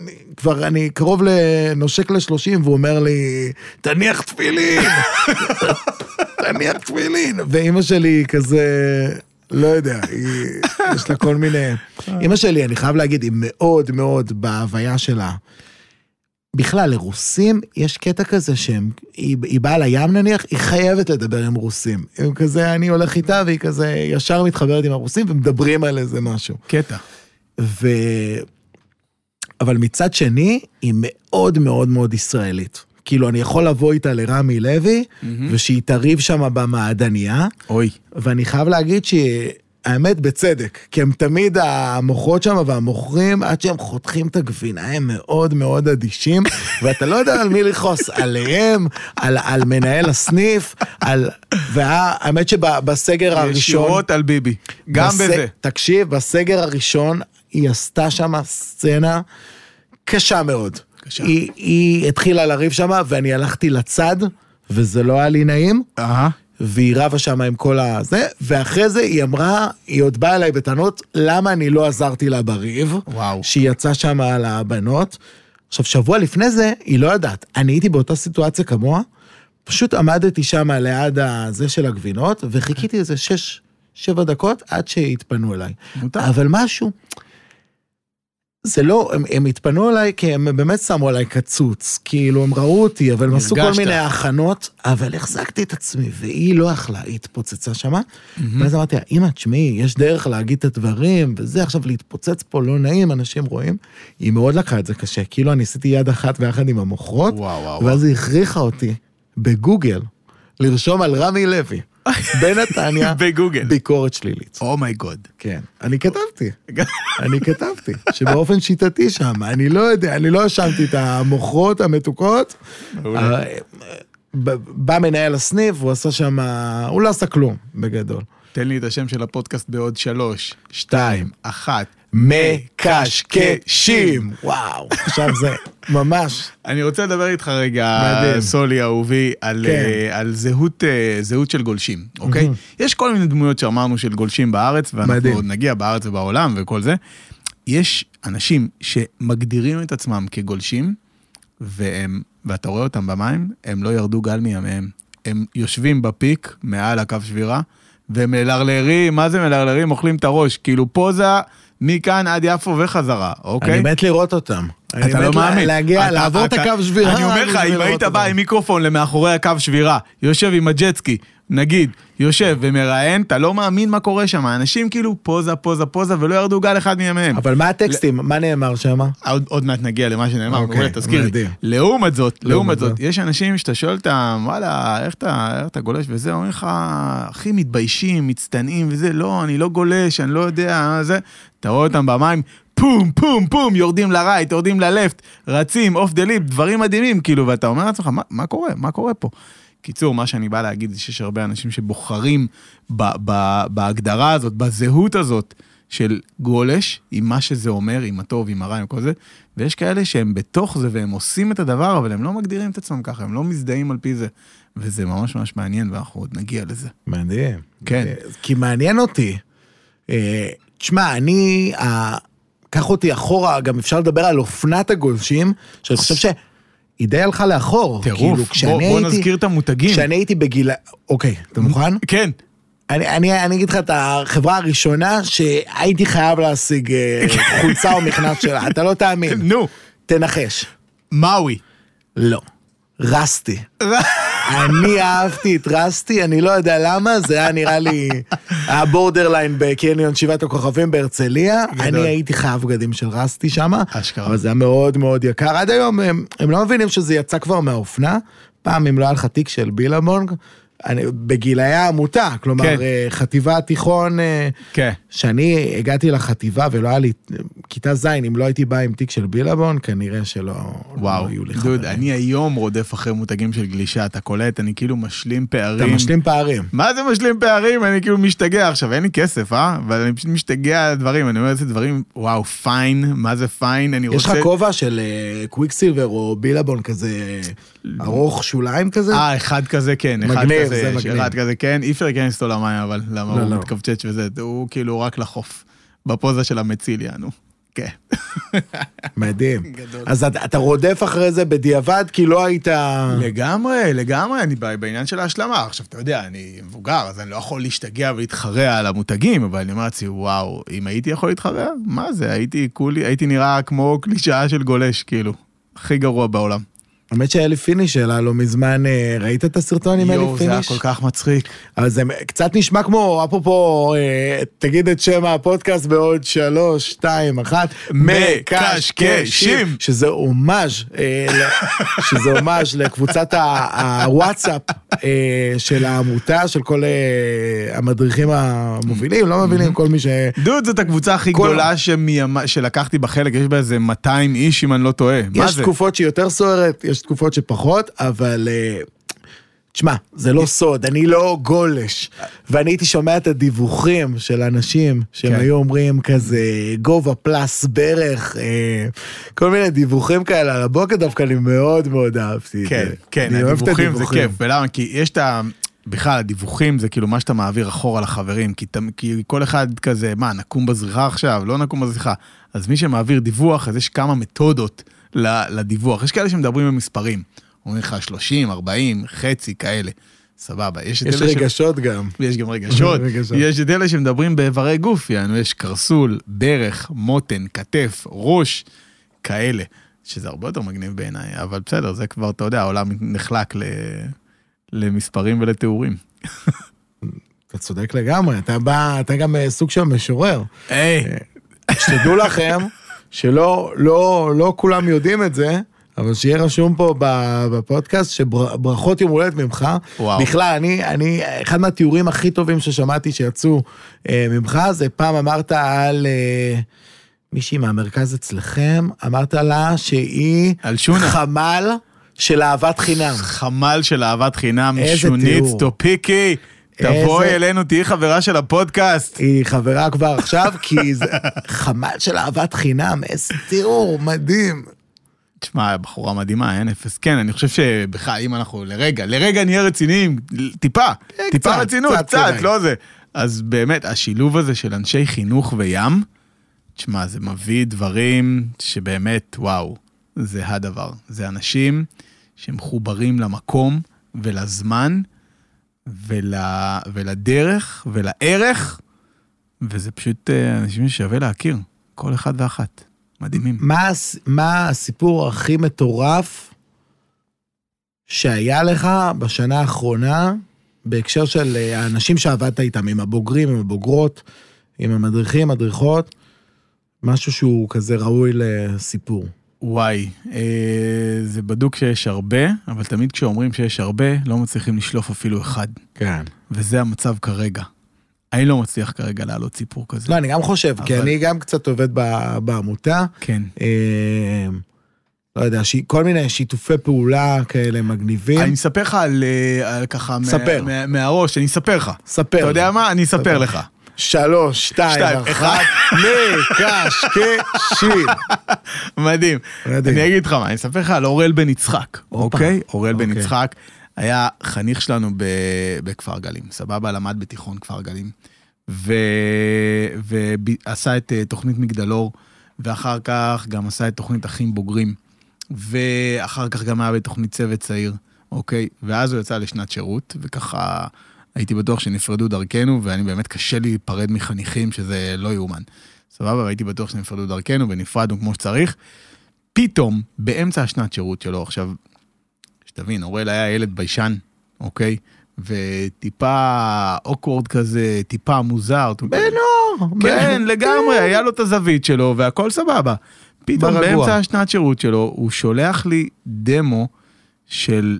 אני, כבר אני קרוב לנושק לשלושים, והוא אומר לי, תניח תפילין, תניח תפילין. ואימא שלי כזה, לא יודע, היא, יש לה כל מיני... אימא שלי, אני חייב להגיד, היא מאוד מאוד בהוויה שלה. בכלל, לרוסים יש קטע כזה שהם, היא, היא באה לים נניח, היא חייבת לדבר עם רוסים. הם כזה, אני הולך איתה והיא כזה ישר מתחברת עם הרוסים ומדברים על איזה משהו. קטע. ו... אבל מצד שני, היא מאוד מאוד מאוד ישראלית. כאילו, אני יכול לבוא איתה לרמי לוי, ושהיא תריב שם במעדניה, אוי. ואני חייב להגיד שהאמת בצדק, כי הם תמיד המוכרות שם והמוכרים, עד שהם חותכים את הגבינה, הם מאוד מאוד אדישים, ואתה לא יודע על מי לכעוס, עליהם, על, על מנהל הסניף, על... והאמת שבסגר הראשון... ישירות על ביבי. גם בס- בזה. תקשיב, בסגר הראשון היא עשתה שם סצנה קשה מאוד. קשה. היא, היא התחילה לריב שם, ואני הלכתי לצד, וזה לא היה לי נעים. אהה. והיא רבה שם עם כל הזה, ואחרי זה היא אמרה, היא עוד באה אליי בטענות, למה אני לא עזרתי לה בריב, וואו. שהיא יצאה שם על הבנות. עכשיו, שבוע לפני זה, היא לא יודעת, אני הייתי באותה סיטואציה כמוה, פשוט עמדתי שם ליד הזה של הגבינות, וחיכיתי איזה שש, שבע דקות עד שהתפנו אליי. מותר. אבל משהו, זה לא, הם, הם התפנו אליי כי הם באמת שמו עליי קצוץ, כאילו הם ראו אותי, אבל הם עשו כל. מיני הכנות, אבל החזקתי את עצמי, והיא לא יכלה, היא התפוצצה שמה, ואז אמרתי לה, אמא, תשמעי, יש דרך להגיד את הדברים, וזה עכשיו להתפוצץ פה לא נעים, אנשים רואים. היא מאוד לקחה את זה קשה, כאילו אני עשיתי יד אחת ביחד עם וואו, וואו, ואז היא הכריחה אותי בגוגל לרשום על רמי לוי, בנתניה, בגוגל. ביקורת שלילית. אומייגוד. כן, אני כתבתי, אני כתבתי, שבאופן שיטתי שם, אני לא יודע, אני לא האשמתי את המוכרות המתוקות. אה, בא מנהל הסניף, הוא עשה שם, הוא לא עשה כלום, בגדול. תן לי את השם של הפודקאסט בעוד שלוש, שתיים, אחת. מקשקשים. וואו, עכשיו זה ממש, אני רוצה לדבר איתך רגע, מדהים. סולי אהובי, על, כן. אה, על זהות, אה, זהות של גולשים, אוקיי? יש כל מיני דמויות שאמרנו של גולשים בארץ, ואנחנו מדהים. עוד נגיע בארץ ובעולם וכל זה. יש אנשים שמגדירים את עצמם כגולשים, והם, ואתה רואה אותם במים, הם לא ירדו גל מימיהם. הם יושבים בפיק, מעל הקו שבירה, ומלרלרים, מה זה מלרלרים? אוכלים את הראש, כאילו פוזה מכאן עד יפו וחזרה, אוקיי? אני מת לראות אותם. אתה לא מאמין. להגיע, לעבור את הקו שבירה. אני אומר לך, אם היית בא. עם מיקרופון למאחורי הקו שבירה, יושב עם הג'טסקי, נגיד, יושב ומראיין, אתה לא מאמין מה קורה שם. אנשים כאילו פוזה, פוזה, פוזה, ולא ירדו גל אחד מימיהם. אבל מה הטקסטים, מה נאמר שם? עוד, עוד מעט נגיע למה שנאמר, אוקיי, מעולה, תזכיר לי. לעומת זאת, לעומת זאת. יש אנשים שאתה שואל אותם, וואלה, איך אתה, איך אתה גולש וזה, אומרים לך, הכי מתביישים, מצטנעים וזה, לא, אני לא גולש, אני לא יודע, מה זה, אתה רואה אותם במים, פום, פום, פום, יורדים ל right, יורדים ל left, רצים, off the lip, דברים מדהימים, כאילו, ואתה אומר לעצמך, מה, מה קורה, מה קורה פה? קיצור, מה שאני בא להגיד זה שיש הרבה אנשים שבוחרים ב, ב, בהגדרה הזאת, בזהות הזאת של גולש, עם מה שזה אומר, עם הטוב, עם הרע, עם כל זה, ויש כאלה שהם בתוך זה והם עושים את הדבר, אבל הם לא מגדירים את עצמם ככה, הם לא מזדהים על פי זה. וזה ממש ממש מעניין, ואנחנו עוד נגיע לזה. מדהים. כן. אה, כי מעניין אותי. אה, תשמע, אני, קח אותי אחורה, גם אפשר לדבר על אופנת הגולשים, שאני חושב שהיא די הלכה לאחור. טירוף, כאילו, בוא, בוא הייתי- נזכיר את המותגים. כשאני הייתי בגיל... אוקיי, אתה מוכן? כן, אני, אני, אני אגיד לך את החברה הראשונה שהייתי חייב להשיג אה, חולצה או מכנס שלה, אתה לא תאמין. נו, תנחש. מאוי. לא. רסטי. אני אהבתי את רסטי, אני לא יודע למה, זה היה נראה לי הבורדרליין בקניון שבעת הכוכבים בהרצליה. אני הייתי חייב בגדים של רסטי שם. אבל זה היה מאוד מאוד יקר. עד היום הם, הם לא מבינים שזה יצא כבר מהאופנה. פעם אם לא היה לך תיק של בילבונג, אני, בגילאי העמותה, כלומר כן. אה, חטיבה תיכון, אה, כן. כשאני הגעתי לחטיבה ולא היה לי, כיתה ז', אם לא הייתי בא עם תיק של בילבון, כנראה שלא וואו, לא היו לי דוד, חברים. אני היום רודף אחרי מותגים של גלישה, אתה קולט, אני כאילו משלים אתה פערים. משלים פערים. מה זה משלים פערים? אני כאילו משתגע עכשיו, אין לי כסף, אה? אבל אני פשוט משתגע על דברים, אני אומר איזה דברים, וואו, פיין, מה זה פיין, אני רוצה... יש לך כובע של קוויקסילבר או בילבון כזה ארוך שוליים כזה? אה, אחד כזה כן, אחד מגניב, כזה, זה מגניב. אחד כזה כן, אי אפשר להיכנס איתו למים אבל, למה לא, הוא לא. מתכווצ'ץ' וזה, הוא כאילו רק לחוף, בפוזה של המציל יענו. כן. מדהים. גדול. אז אתה אתה רודף אחרי זה בדיעבד כי לא היית... לגמרי, לגמרי, אני בעניין של ההשלמה. עכשיו, אתה יודע, אני מבוגר, אז אני לא יכול להשתגע ולהתחרע על המותגים, אבל אני אומר לעצמי, וואו, אם הייתי יכול להתחרע, מה זה, הייתי כולי, הייתי נראה כמו קלישאה של גולש, כאילו. הכי גרוע בעולם. האמת שאלי פיניש העלה לא מזמן, אה, ראית את הסרטון עם אלי יואו, זה היה פיניש? כל כך מצחיק. אבל זה קצת נשמע כמו, אפרופו, אה, תגיד את שם הפודקאסט בעוד שלוש, שתיים, אחת, מקשקשים. שזה הומאז', אה, שזה הומאז' לקבוצת הוואטסאפ של העמותה, של כל המדריכים המובילים, לא מובילים, כל מי ש... דוד, זאת הקבוצה הכי גדולה שלקחתי בה חלק, יש בה איזה 200 איש אם אני לא טועה. יש? תקופות שהיא יותר סוערת, יש תקופות שפחות, אבל... אה, תשמע, זה לא סוד, אני לא גולש. ואני הייתי שומע את הדיווחים של אנשים שהם כן. היו אומרים כזה גובה פלאס ברך, אה, כל מיני דיווחים כאלה על הבוקר, דווקא אני מאוד מאוד אהבתי את כן, זה. כן, אוהב את הדיווחים זה כיף, ולמה? כי יש את ה... בכלל, הדיווחים זה כאילו מה שאתה מעביר אחורה לחברים, כי, ת- כי כל אחד כזה, מה, נקום בזריחה עכשיו? לא נקום בזריחה. אז מי שמעביר דיווח, אז יש כמה מתודות לדיווח. יש כאלה שמדברים במספרים. אומרים לך 30, 40, חצי, כאלה. סבבה. יש את יש אלה ש- רגשות גם. ויש גם רגשות, רגשות. יש את אלה שמדברים באיברי גוף, יענו, יש קרסול, ברך, מותן, כתף, ראש, כאלה, שזה הרבה יותר מגניב בעיניי, אבל בסדר, זה כבר, אתה יודע, העולם נחלק ל... למספרים ולתיאורים. אתה צודק לגמרי, אתה בא, אתה גם אה, סוג של משורר. היי, שתדעו לכם שלא לא, לא כולם יודעים את זה, אבל שיהיה רשום פה בפודקאסט שברכות יום הולדת ממך. וואו. בכלל, אני, אני, אחד מהתיאורים הכי טובים ששמעתי שיצאו אה, ממך, זה פעם אמרת על אה, מישהי מהמרכז אצלכם, אמרת לה שהיא על שונה. חמ"ל של אהבת חינם. חמ"ל של אהבת חינם, איזה שונית תיאור. טופיקי, תבואי אלינו, תהיי חברה של הפודקאסט. היא חברה כבר עכשיו, כי זה חמ"ל של אהבת חינם, איזה תיאור, מדהים. תשמע, בחורה מדהימה, אין אפס. כן, אני חושב שבכלל, אם אנחנו לרגע, לרגע נהיה רציניים, טיפה, טיפה קצת, רצינות, קצת. לא זה. אז באמת, השילוב הזה של אנשי חינוך וים, תשמע, זה מביא דברים שבאמת, וואו, זה הדבר. זה אנשים שמחוברים למקום ולזמן ול, ולדרך ולערך, וזה פשוט אה, אנשים ששווה להכיר, כל אחד ואחת. מדהימים. מה, מה הסיפור הכי מטורף שהיה לך בשנה האחרונה בהקשר של אה, האנשים שעבדת איתם, עם הבוגרים, עם הבוגרות, עם המדריכים, מדריכות, משהו שהוא כזה ראוי לסיפור. וואי, אה, זה בדוק שיש הרבה, אבל תמיד כשאומרים שיש הרבה, לא מצליחים לשלוף אפילו אחד. כן. וזה המצב כרגע. אני לא מצליח כרגע להעלות סיפור כזה. לא, אני גם חושב, כי אבל- אני גם קצת עובד ב- בעמותה. כן. אה, לא יודע, ש- כל מיני שיתופי פעולה כאלה מגניבים. אני אספר לך על, אה, על ככה, מה- ספר. מה- מהראש, אני אספר לך. ספר. אתה יודע מה? אני אספר ספר. לך. שלוש, שתיים, אחת, מקשקשים. מדהים. אני אגיד לך מה, אני אספר לך על אורל בן יצחק. אוקיי? אורל בן אוקיי. יצחק היה חניך שלנו בכפר גלים, סבבה? למד בתיכון כפר גלים. ו- ועשה את אה, תוכנית מגדלור, ואחר כך גם עשה את תוכנית אחים בוגרים. ואחר כך גם היה בתוכנית צוות צעיר, אוקיי? ואז הוא יצא לשנת שירות, וככה הייתי בטוח שנפרדו דרכנו, ואני באמת קשה לי להיפרד מחניכים, שזה לא יאומן. סבבה, והייתי בטוח שנפרדו דרכנו ונפרדנו כמו שצריך. פתאום, באמצע השנת שירות שלו, עכשיו, שתבין, אוראל היה ילד ביישן, אוקיי? וטיפה אוקוורד כזה, טיפה מוזר. בנוער. כן, לגמרי, היה לו את הזווית שלו והכל סבבה. פתאום. באמצע השנת שירות שלו, הוא שולח לי דמו של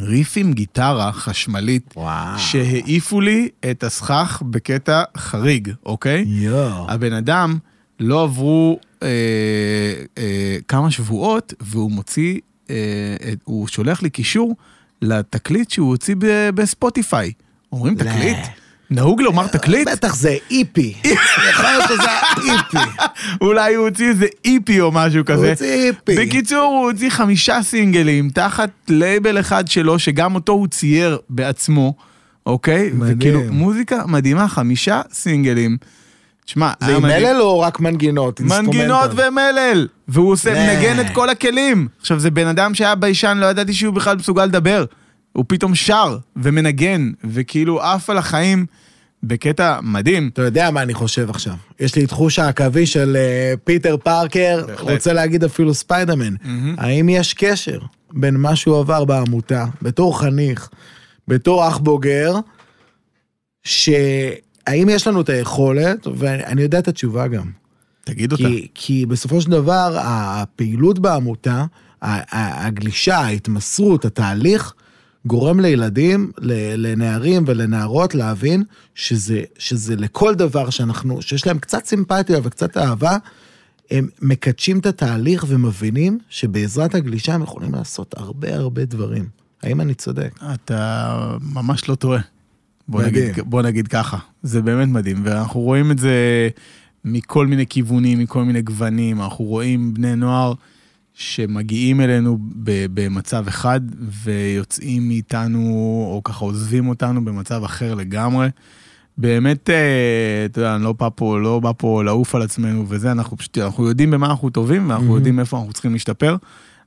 ריף עם גיטרה חשמלית, וואו. שהעיפו לי את הסכך בקטע חריג, אוקיי? יואו. הבן אדם, לא עברו אה, אה, כמה שבועות, והוא מוציא, אה, את- הוא שולח לי קישור לתקליט שהוא הוציא ב- בספוטיפיי. אומרים לא. תקליט? נהוג לומר תקליט? בטח זה EP. יכול להיות שזה EP. אולי הוא הוציא איזה EP או משהו הוא כזה. הוציא EP. בקיצור, הוא הוציא חמישה סינגלים תחת לייבל אחד שלו, שגם אותו הוא צייר בעצמו, אוקיי? מדהים. וכאילו, מוזיקה מדהימה, חמישה סינגלים. תשמע, זה היה עם מדהים. מלל או רק מנגינות? מנגינות? ומלל, והוא עושה. מנגן את כל הכלים. עכשיו, זה בן אדם שהיה ביישן, לא ידעתי שהוא בכלל מסוגל לדבר. הוא פתאום שר ומנגן, וכאילו עף על החיים בקטע מדהים. אתה יודע מה אני חושב עכשיו. יש לי תחושת עכביש של אה, פיטר פארקר, בהחלט. רוצה להגיד אפילו ספיידרמן. האם יש קשר בין מה שהוא עבר בעמותה, בתור חניך, בתור אח בוגר, שהאם יש לנו את היכולת, ואני יודע את התשובה גם. תגיד אותה. כי, כי בסופו של דבר, הפעילות בעמותה, הגלישה, ההתמסרות, התהליך, גורם לילדים, לנערים ולנערות להבין שזה, שזה לכל דבר שאנחנו, שיש להם קצת סימפתיה וקצת אהבה, הם מקדשים את התהליך ומבינים שבעזרת הגלישה הם יכולים לעשות הרבה הרבה דברים. האם אני צודק? אתה ממש לא טועה. בוא מדהים. נגיד, בוא נגיד ככה, זה באמת מדהים, ואנחנו רואים את זה מכל מיני כיוונים, מכל מיני גוונים, אנחנו רואים בני נוער שמגיעים אלינו במצב אחד ויוצאים מאיתנו, או ככה עוזבים אותנו במצב אחר לגמרי. באמת, אה, אתה יודע, אני לא בא פה, לא בא פה לעוף על עצמנו וזה, אנחנו פשוט, אנחנו יודעים במה אנחנו טובים, ואנחנו מהמם. יודעים איפה אנחנו צריכים להשתפר,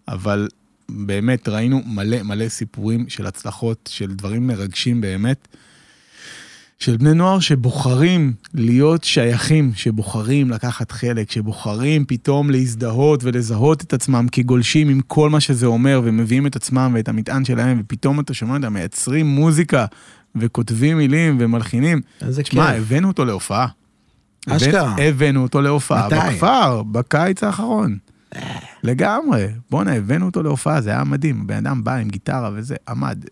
אבל באמת ראינו מלא מלא סיפורים של הצלחות, של דברים מרגשים באמת, של בני נוער שבוחרים להיות שייכים, שבוחרים לקחת חלק, שבוחרים פתאום להזדהות ולזהות את עצמם כגולשים עם כל מה שזה אומר, ומביאים את עצמם ואת המטען שלהם, ופתאום אתה שומע אותם מייצרים מוזיקה, וכותבים מילים ומלחינים. איזה כיף. תשמע, הבאנו אותו להופעה. אשכרה. הבאנו- הבאנו אותו להופעה מתי? בכפר, בקיץ האחרון. לגמרי. בואנה, הבאנו אותו להופעה, זה היה מדהים. בן אדם בא עם גיטרה וזה, עמד.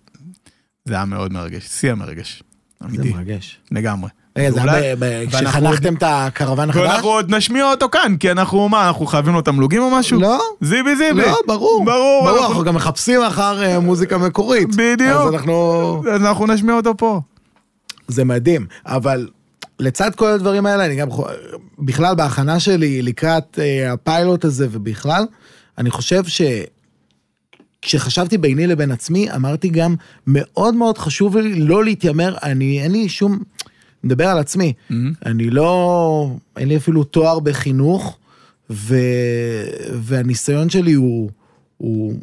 זה היה מאוד מרגש, שיא המרגש. זה אמיתי, מרגש. לגמרי. רגע, זה היה כשחנכתם את הקרוון החדש? ואנחנו עוד נשמיע אותו כאן, כי אנחנו, מה, אנחנו חייבים לו תמלוגים או משהו? לא. זיבי זיבי. לא, ברור. ברור. ברור, אנחנו- גם מחפשים אחר אה, מוזיקה מקורית. בדיוק. אז אנחנו... אז אנחנו נשמיע אותו פה. זה מדהים, אבל לצד כל הדברים האלה, אני גם... בכלל, בהכנה שלי לקראת אה, הפיילוט הזה ובכלל, אני חושב ש... כשחשבתי ביני לבין עצמי, אמרתי גם, מאוד מאוד חשוב לי לא להתיימר, אני, אין לי שום... מדבר על עצמי. אני לא... אין לי אפילו תואר בחינוך, ו... והניסיון שלי הוא... הוא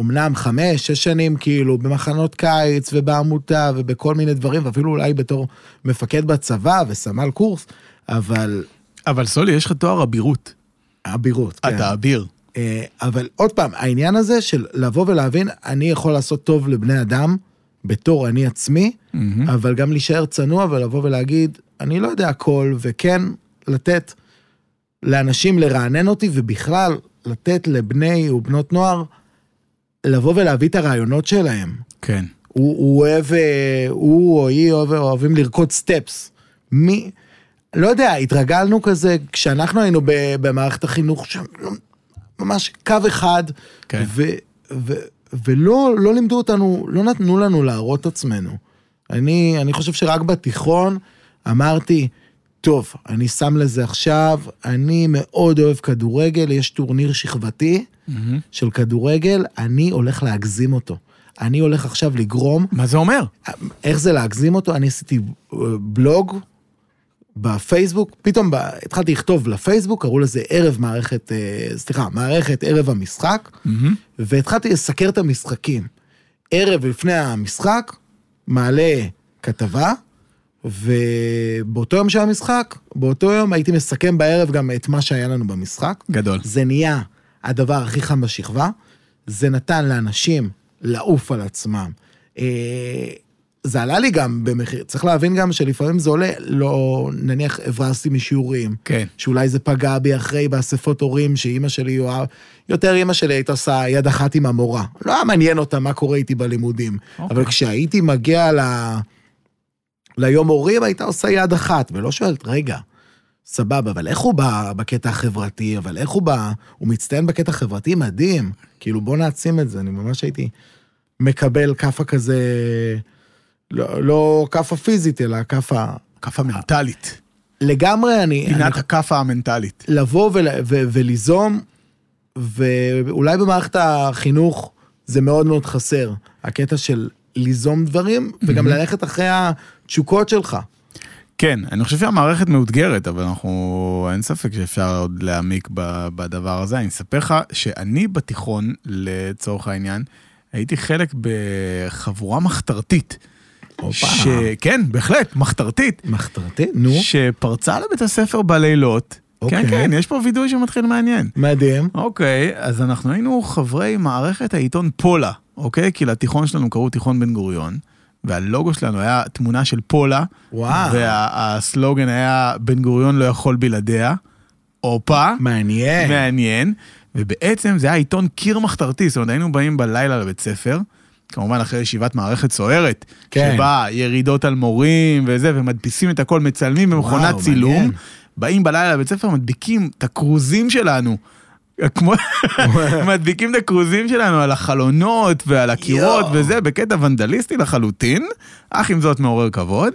אמנם חמש, שש שנים כאילו במחנות קיץ ובעמותה ובכל מיני דברים, ואפילו אולי בתור מפקד בצבא וסמל קורס, אבל אבל סולי, יש לך תואר אבירות. אבירות. כן. אתה אביר. אה, אבל עוד פעם, העניין הזה של לבוא ולהבין, אני יכול לעשות טוב לבני אדם בתור אני עצמי, אבל גם להישאר צנוע ולבוא ולהגיד, אני לא יודע הכל, וכן לתת לאנשים לרענן אותי, ובכלל לתת לבני ובנות נוער לבוא ולהביא את הרעיונות שלהם. כן. הוא, הוא אוהב, אה, הוא או היא אוהב, אוהבים לרקוד סטפס. מי, לא יודע, התרגלנו כזה, כשאנחנו היינו ב, במערכת החינוך, שם, לא- ממש קו אחד, כן. ו, ו, ולא לא לימדו אותנו, לא נתנו לנו להראות עצמנו. אני, אני חושב שרק בתיכון אמרתי, טוב, אני שם לזה עכשיו, אני מאוד אוהב כדורגל, יש טורניר שכבתי של כדורגל, אני הולך להגזים אותו. אני הולך עכשיו לגרום, מה זה אומר? איך זה להגזים אותו? אני עשיתי אה, בלוג בפייסבוק, פתאום ב- התחלתי לכתוב לפייסבוק, קראו לזה ערב מערכת, אה, סליחה, מערכת ערב המשחק, והתחלתי לסקר את המשחקים. ערב לפני המשחק, מעלה כתבה, ובאותו יום של המשחק, באותו יום הייתי מסכם בערב גם את מה שהיה לנו במשחק. גדול. זה נהיה הדבר הכי חם בשכבה, זה נתן לאנשים לעוף על עצמם. זה עלה לי גם במחיר, צריך להבין גם שלפעמים זה עולה, לא, נניח הברזתי משיעורים, כן. שאולי זה פגע בי אחרי באספות הורים, שאימא שלי, יותר אימא שלי הייתה עושה יד אחת עם המורה. לא היה מעניין אותה מה קורה איתי בלימודים. אוקיי. אבל כשהייתי מגיע ל... ליום הורים, הייתה עושה יד אחת, ולא שואלת, רגע, סבבה, אבל איך הוא בא בקטע החברתי, אבל איך הוא בא, הוא מצטיין בקטע החברתי, מדהים. כאילו, בוא נעצים את זה, אני ממש הייתי מקבל כאפה כזה, לא, לא כאפה פיזית, אלא כאפה... כאפה מנטלית. לגמרי, אני... פינת הכאפה המנטלית. לבוא ול, ו, וליזום, ואולי במערכת החינוך זה מאוד מאוד חסר, הקטע של ליזום דברים, וגם ללכת אחרי התשוקות שלך. כן, אני חושב שהמערכת מאותגרת, אבל אנחנו, אין ספק שאפשר עוד להעמיק בדבר הזה. אני אספר לך שאני בתיכון, לצורך העניין, הייתי חלק בחבורה מחתרתית. ש... כן, בהחלט, מחתרתית. מחתרתי? נו, שפרצה לבית הספר בלילות. אוקיי. כן, כן, יש פה וידוי שמתחיל מעניין. מדהים. אוקיי, אז אנחנו היינו חברי מערכת העיתון פולה, אוקיי? כי לתיכון שלנו קראו תיכון בן גוריון, והלוגו שלנו היה תמונה של פולה, וואו. והסלוגן היה בן גוריון לא יכול בלעדיה. הופה, מעניין. מעניין. ובעצם זה היה עיתון קיר מחתרתי, זאת אומרת היינו באים בלילה לבית ספר, כמובן אחרי ישיבת מערכת סוערת, כן. שבה ירידות על מורים וזה, ומדפיסים את הכל, מצלמים במכונת וואו, צילום, מעניין. באים בלילה לבית ספר, מדביקים את הכרוזים שלנו. כמו, מדביקים את הכרוזים שלנו על החלונות ועל הקירות. וזה, בקטע ונדליסטי לחלוטין, אך עם זאת מעורר כבוד.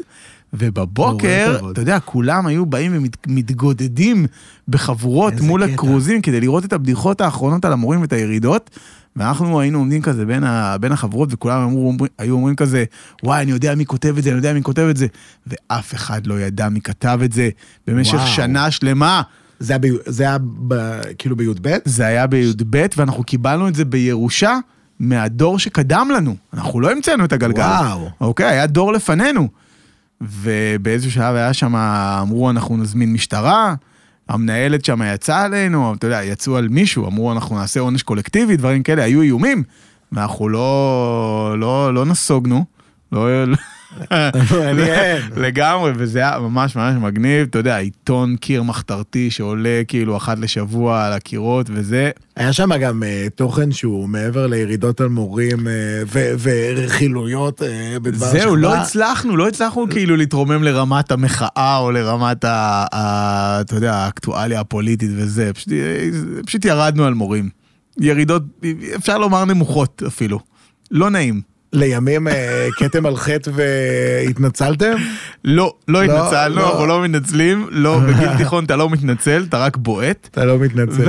ובבוקר. אתה יודע, כולם היו באים ומתגודדים בחבורות מול קטע. הכרוזים כדי לראות את הבדיחות האחרונות על המורים ואת הירידות. ואנחנו היינו עומדים כזה בין, ה, בין החברות וכולם אמרו, היו אומרים כזה, וואי, אני יודע מי כותב את זה, אני יודע מי כותב את זה. ואף אחד לא ידע מי כתב את זה במשך וואו. שנה שלמה. זה היה, ב, זה היה ב, כאילו בי"ב? זה היה בי"ב, ואנחנו קיבלנו את זה בירושה מהדור שקדם לנו. אנחנו לא המצאנו את הגלגל. וואו. אוקיי, היה דור לפנינו. ובאיזשהו שלב היה שם, אמרו, אנחנו נזמין משטרה, המנהלת שם יצאה עלינו, אתה יודע, יצאו על מישהו, אמרו, אנחנו נעשה עונש קולקטיבי, דברים כאלה, היו איומים. ואנחנו לא, לא, לא נסוגנו. לא. לגמרי, וזה היה ממש ממש מגניב, אתה יודע, עיתון קיר מחתרתי שעולה כאילו אחת לשבוע על הקירות וזה, היה שם גם אה, תוכן שהוא מעבר לירידות על מורים אה, ו- ורכילויות אה, בדבר השכבה. זהו, לא הצלחנו, לא הצלחנו כאילו להתרומם לרמת המחאה או לרמת ה... ה אתה יודע, האקטואליה הפוליטית וזה, פשוט, פשוט ירדנו על מורים. ירידות, אפשר לומר נמוכות אפילו. לא נעים. לימים אה, כתם על חטא והתנצלתם? לא, לא לא, התנצלנו, לא. אנחנו לא מתנצלים, לא, בגיל תיכון אתה לא מתנצל, אתה רק בועט. אתה לא מתנצל.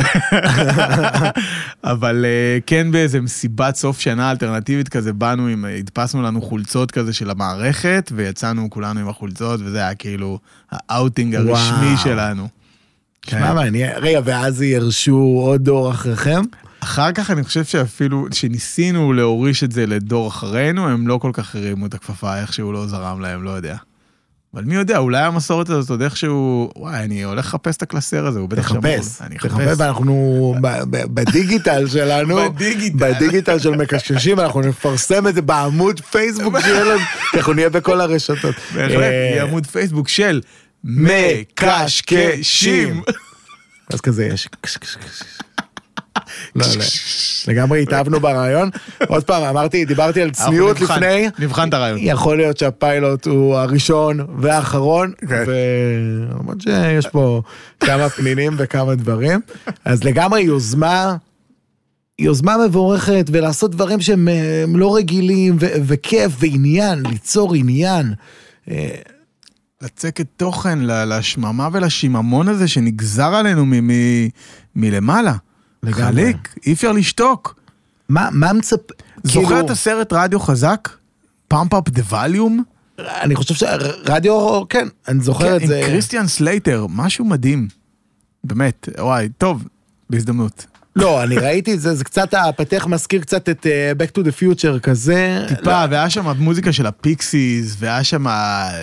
אבל אה, כן באיזה מסיבת סוף שנה אלטרנטיבית כזה, באנו עם, הדפסנו לנו חולצות כזה של המערכת, ויצאנו כולנו עם החולצות, וזה היה כאילו האאוטינג הרשמי. שלנו. שמע, כן. מעניין. רגע, ואז ירשו עוד דור אחריכם? אחר כך אני חושב שאפילו, שניסינו להוריש את זה לדור אחרינו, הם לא כל כך הרימו את הכפפה, איכשהו לא זרם להם, לא יודע. אבל מי יודע, אולי המסורת הזאת עוד איכשהו, וואי, אני הולך לחפש את הקלסר הזה, הוא בטח שמור. תחפש, תחפש. ואנחנו בדיגיטל שלנו, בדיגיטל. בדיגיטל של מקשקשים, אנחנו נפרסם את זה בעמוד פייסבוק שלנו, כי אנחנו נהיה בכל הרשתות. בהחלט, אה, יהיה עמוד פייסבוק של מקשקשים. אז כזה יש... לא, לא. לגמרי התאהבנו ברעיון. עוד פעם, אמרתי, דיברתי על צניעות לפני. נבחן את הרעיון. יכול להיות שהפיילוט הוא הראשון והאחרון, כן. ולמרות שיש פה כמה פנינים וכמה דברים, אז לגמרי יוזמה, יוזמה מבורכת, ולעשות דברים שהם הם לא רגילים, ו- וכיף ועניין, ליצור עניין. אה, לצקת תוכן לשממה ולשיממון הזה שנגזר עלינו מ- מ- מלמעלה. לגמרי. חליק, אי אפשר לשתוק. מה, מה מצפ... זוכר כאילו, את הסרט רדיו חזק? פאמפ אפ דה ווליום? אני חושב שרדיו, כן, אני זוכר את עם זה. קריסטיאן סלייטר, משהו מדהים. באמת, וואי, טוב, בהזדמנות. לא, אני ראיתי את זה, זה קצת, הפתח מזכיר קצת את אה, Back to the Future כזה. טיפה, והיה שם מוזיקה של הפיקסיס, והיה שם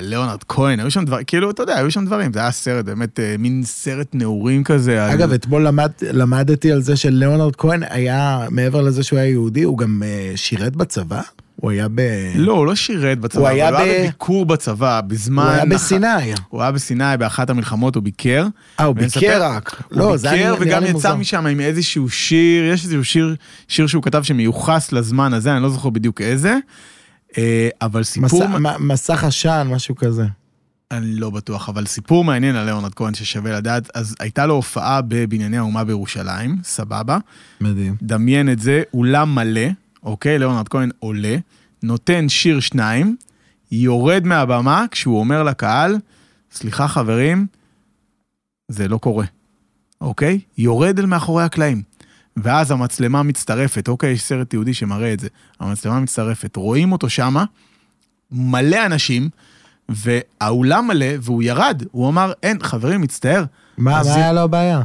ליאונרד כהן, היו שם דברים, כאילו, אתה יודע, היו שם דברים, זה היה סרט, באמת, אה, מין סרט נעורים כזה. על- אגב, אתמול למד, למדתי על זה שלאונרד כהן היה, מעבר לזה שהוא היה יהודי, הוא גם אה, שירת בצבא? הוא היה ב... לא, הוא לא שירת בצבא, הוא היה הוא היה ב- בביקור בצבא, בזמן... הוא היה בסיני. הוא היה בסיני באחת המלחמות, הוא ביקר. אה, הוא ביקר רק. הוא לא, זה היה ביקר נראה וגם לי יצא מוזר. משם עם איזשהו שיר, יש איזשהו שיר, שיר שהוא כתב שמיוחס לזמן הזה, אני לא זוכר בדיוק איזה, אה, אבל סיפור, מסך עשן, משהו כזה. אני לא בטוח, אבל סיפור מעניין על ליאונרד כהן ששווה לדעת, אז הייתה לו הופעה בבנייני האומה בירושלים, סבבה, מדהים. דמיין את זה, אולם מלא, אוקיי, ליאונרד כהן עולה, נותן שיר שניים, יורד מהבמה כשהוא אומר לקהל, סליחה חברים, זה לא קורה, אוקיי? יורד אל מאחורי הקלעים. ואז המצלמה מצטרפת, אוקיי, יש סרט יהודי שמראה את זה, המצלמה מצטרפת, רואים אותו שמה, מלא אנשים, והאולם מלא, והוא ירד, הוא אמר, אין, חברים, מצטער, מה זה- היה לו הבעיה?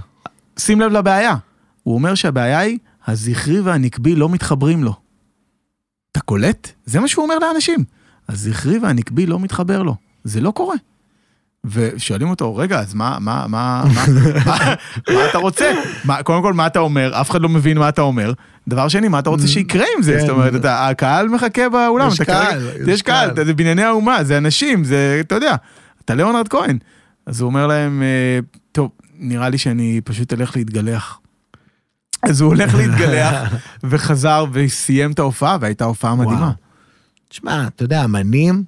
שים לב לבעיה. הוא אומר שהבעיה היא, הזכרי והנקבי לא מתחברים לו. אתה קולט? זה מה שהוא אומר לאנשים. הזכרי והנקבי לא מתחבר לו. זה לא קורה. ושואלים אותו, רגע, אז מה, מה, מה, מה, מה, מה אתה רוצה? מה, קודם כל, מה אתה אומר? אף אחד לא מבין מה אתה אומר. דבר שני, מה אתה רוצה שיקרה עם זה? כן. זאת אומרת, אתה, הקהל מחכה באולם. יש קהל, כרגע- יש קהל. זה בנייני האומה, זה אנשים, זה, אתה יודע, אתה ליאונרד כהן. אז הוא אומר להם, אה, טוב, נראה לי שאני פשוט אלך להתגלח. אז הוא הולך להתגלח, וחזר וסיים את ההופעה, והייתה הופעה מדהימה. תשמע, אתה יודע, אמנים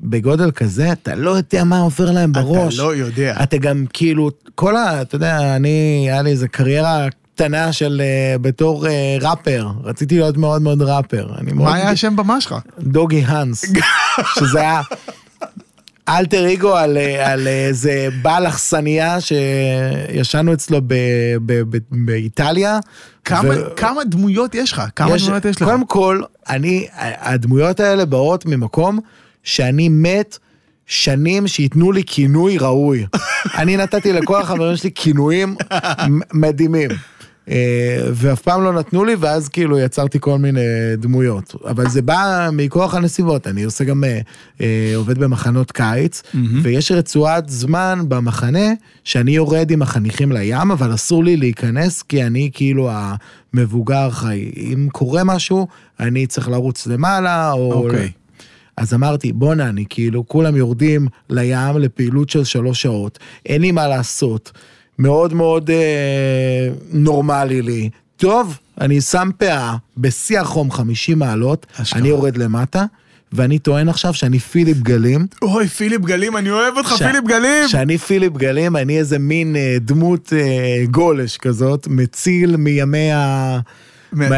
בגודל כזה, אתה לא יודע מה עובר להם בראש. אתה לא יודע. אתה גם כאילו, כל ה... אתה יודע, אני, היה לי איזה קריירה קטנה של אה, בתור אה, ראפר. רציתי להיות מאוד מאוד ראפר. אני מאוד... מה היה השם במה שלך? דוגי האנס. שזה היה אלטר אגו על, אה, על איזה בעל אכסניה שישנו אצלו ב, ב, ב, באיטליה. כמה, ו- כמה דמויות יש לך? כמה דמויות יש לך? קודם כל, אני, הדמויות האלה באות ממקום שאני מת שנים שייתנו לי כינוי ראוי. אני נתתי לכל החברים שלי כינויים מדהימים. אה, ואף פעם לא נתנו לי, ואז כאילו יצרתי כל מיני דמויות. אבל זה בא מכוח הנסיבות, אני עושה גם, אה, אה, עובד במחנות קיץ, ויש רצועת זמן במחנה שאני יורד עם החניכים לים, אבל אסור לי להיכנס, כי אני כאילו המבוגר חי. אם קורה משהו, אני צריך לרוץ למעלה, או... אוקיי. אז אמרתי, בואנה, אני כאילו, כולם יורדים לים לפעילות של שלוש שעות, אין לי מה לעשות, מאוד מאוד אה, נורמלי לי. טוב, אני שם פאה בשיא החום 50 מעלות, אשכרה. אני יורד למטה, ואני טוען עכשיו שאני פיליפ גלים. אוי, פיליפ גלים, אני אוהב אותך, ש- פיליפ גלים! שאני פיליפ גלים, אני איזה מין אה, דמות אה, גולש כזאת, מציל מימי ה...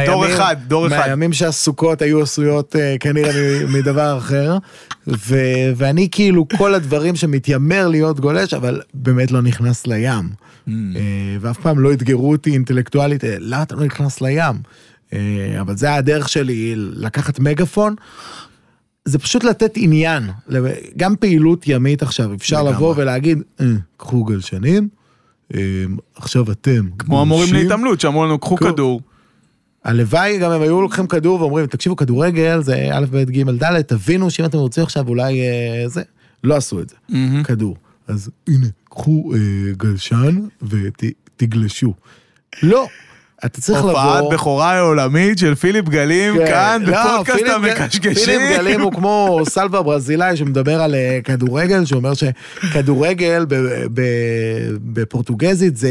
דור אחד, דור אחד. מהימים שהסוכות היו עשויות אה, כנראה מדבר אחר. ו, ואני כאילו כל הדברים שמתיימר להיות גולש, אבל באמת לא נכנס לים. Mm. אה, ואף פעם לא אתגרו אותי אינטלקטואלית, אה, למה אתה לא נכנס לים? אבל זה הדרך שלי, לקחת מגפון. זה פשוט לתת עניין, גם פעילות ימית עכשיו, אפשר לגמרי. לבוא ולהגיד, "אה, קחו גלשנים, עכשיו אתם. כמו המורים גולשים." להתעמלות שאמרו לנו, קחו. כדור. הלוואי גם הם היו לוקחים כדור ואומרים, תקשיבו, כדורגל זה א', ב', ג', ד', תבינו שאם אתם רוצים עכשיו אולי אה, זה, לא עשו את זה, מהמם. כדור. אז הנה, קחו אה, גלשן ותגלשו. לא, אתה צריך לבוא... הופעת בכורה עולמית של פיליפ גלים כן, כאן לא, בפודקאסט המקשקשים. פיליפ גלים הוא כמו סלווה ברזילאי שמדבר על אה, כדורגל, שאומר שכדורגל בפורטוגזית זה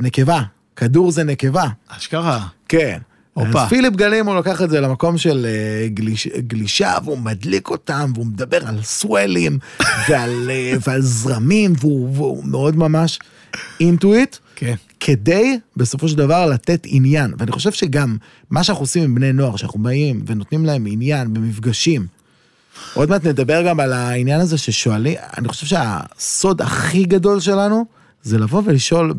נקבה, כדור זה נקבה. אשכרה. כן. הופה. אז פיליפ גלים הוא לקח את זה למקום של אה, גליש, גלישה והוא מדליק אותם והוא מדבר על סוולים ועל, אה, ועל זרמים והוא, והוא מאוד ממש אינטואיט. כן. כדי בסופו של דבר לתת עניין ואני חושב שגם מה שאנחנו עושים עם בני נוער שאנחנו באים ונותנים להם עניין במפגשים עוד מעט נדבר גם על העניין הזה ששואלים, אני חושב שהסוד הכי גדול שלנו זה לבוא ולשאול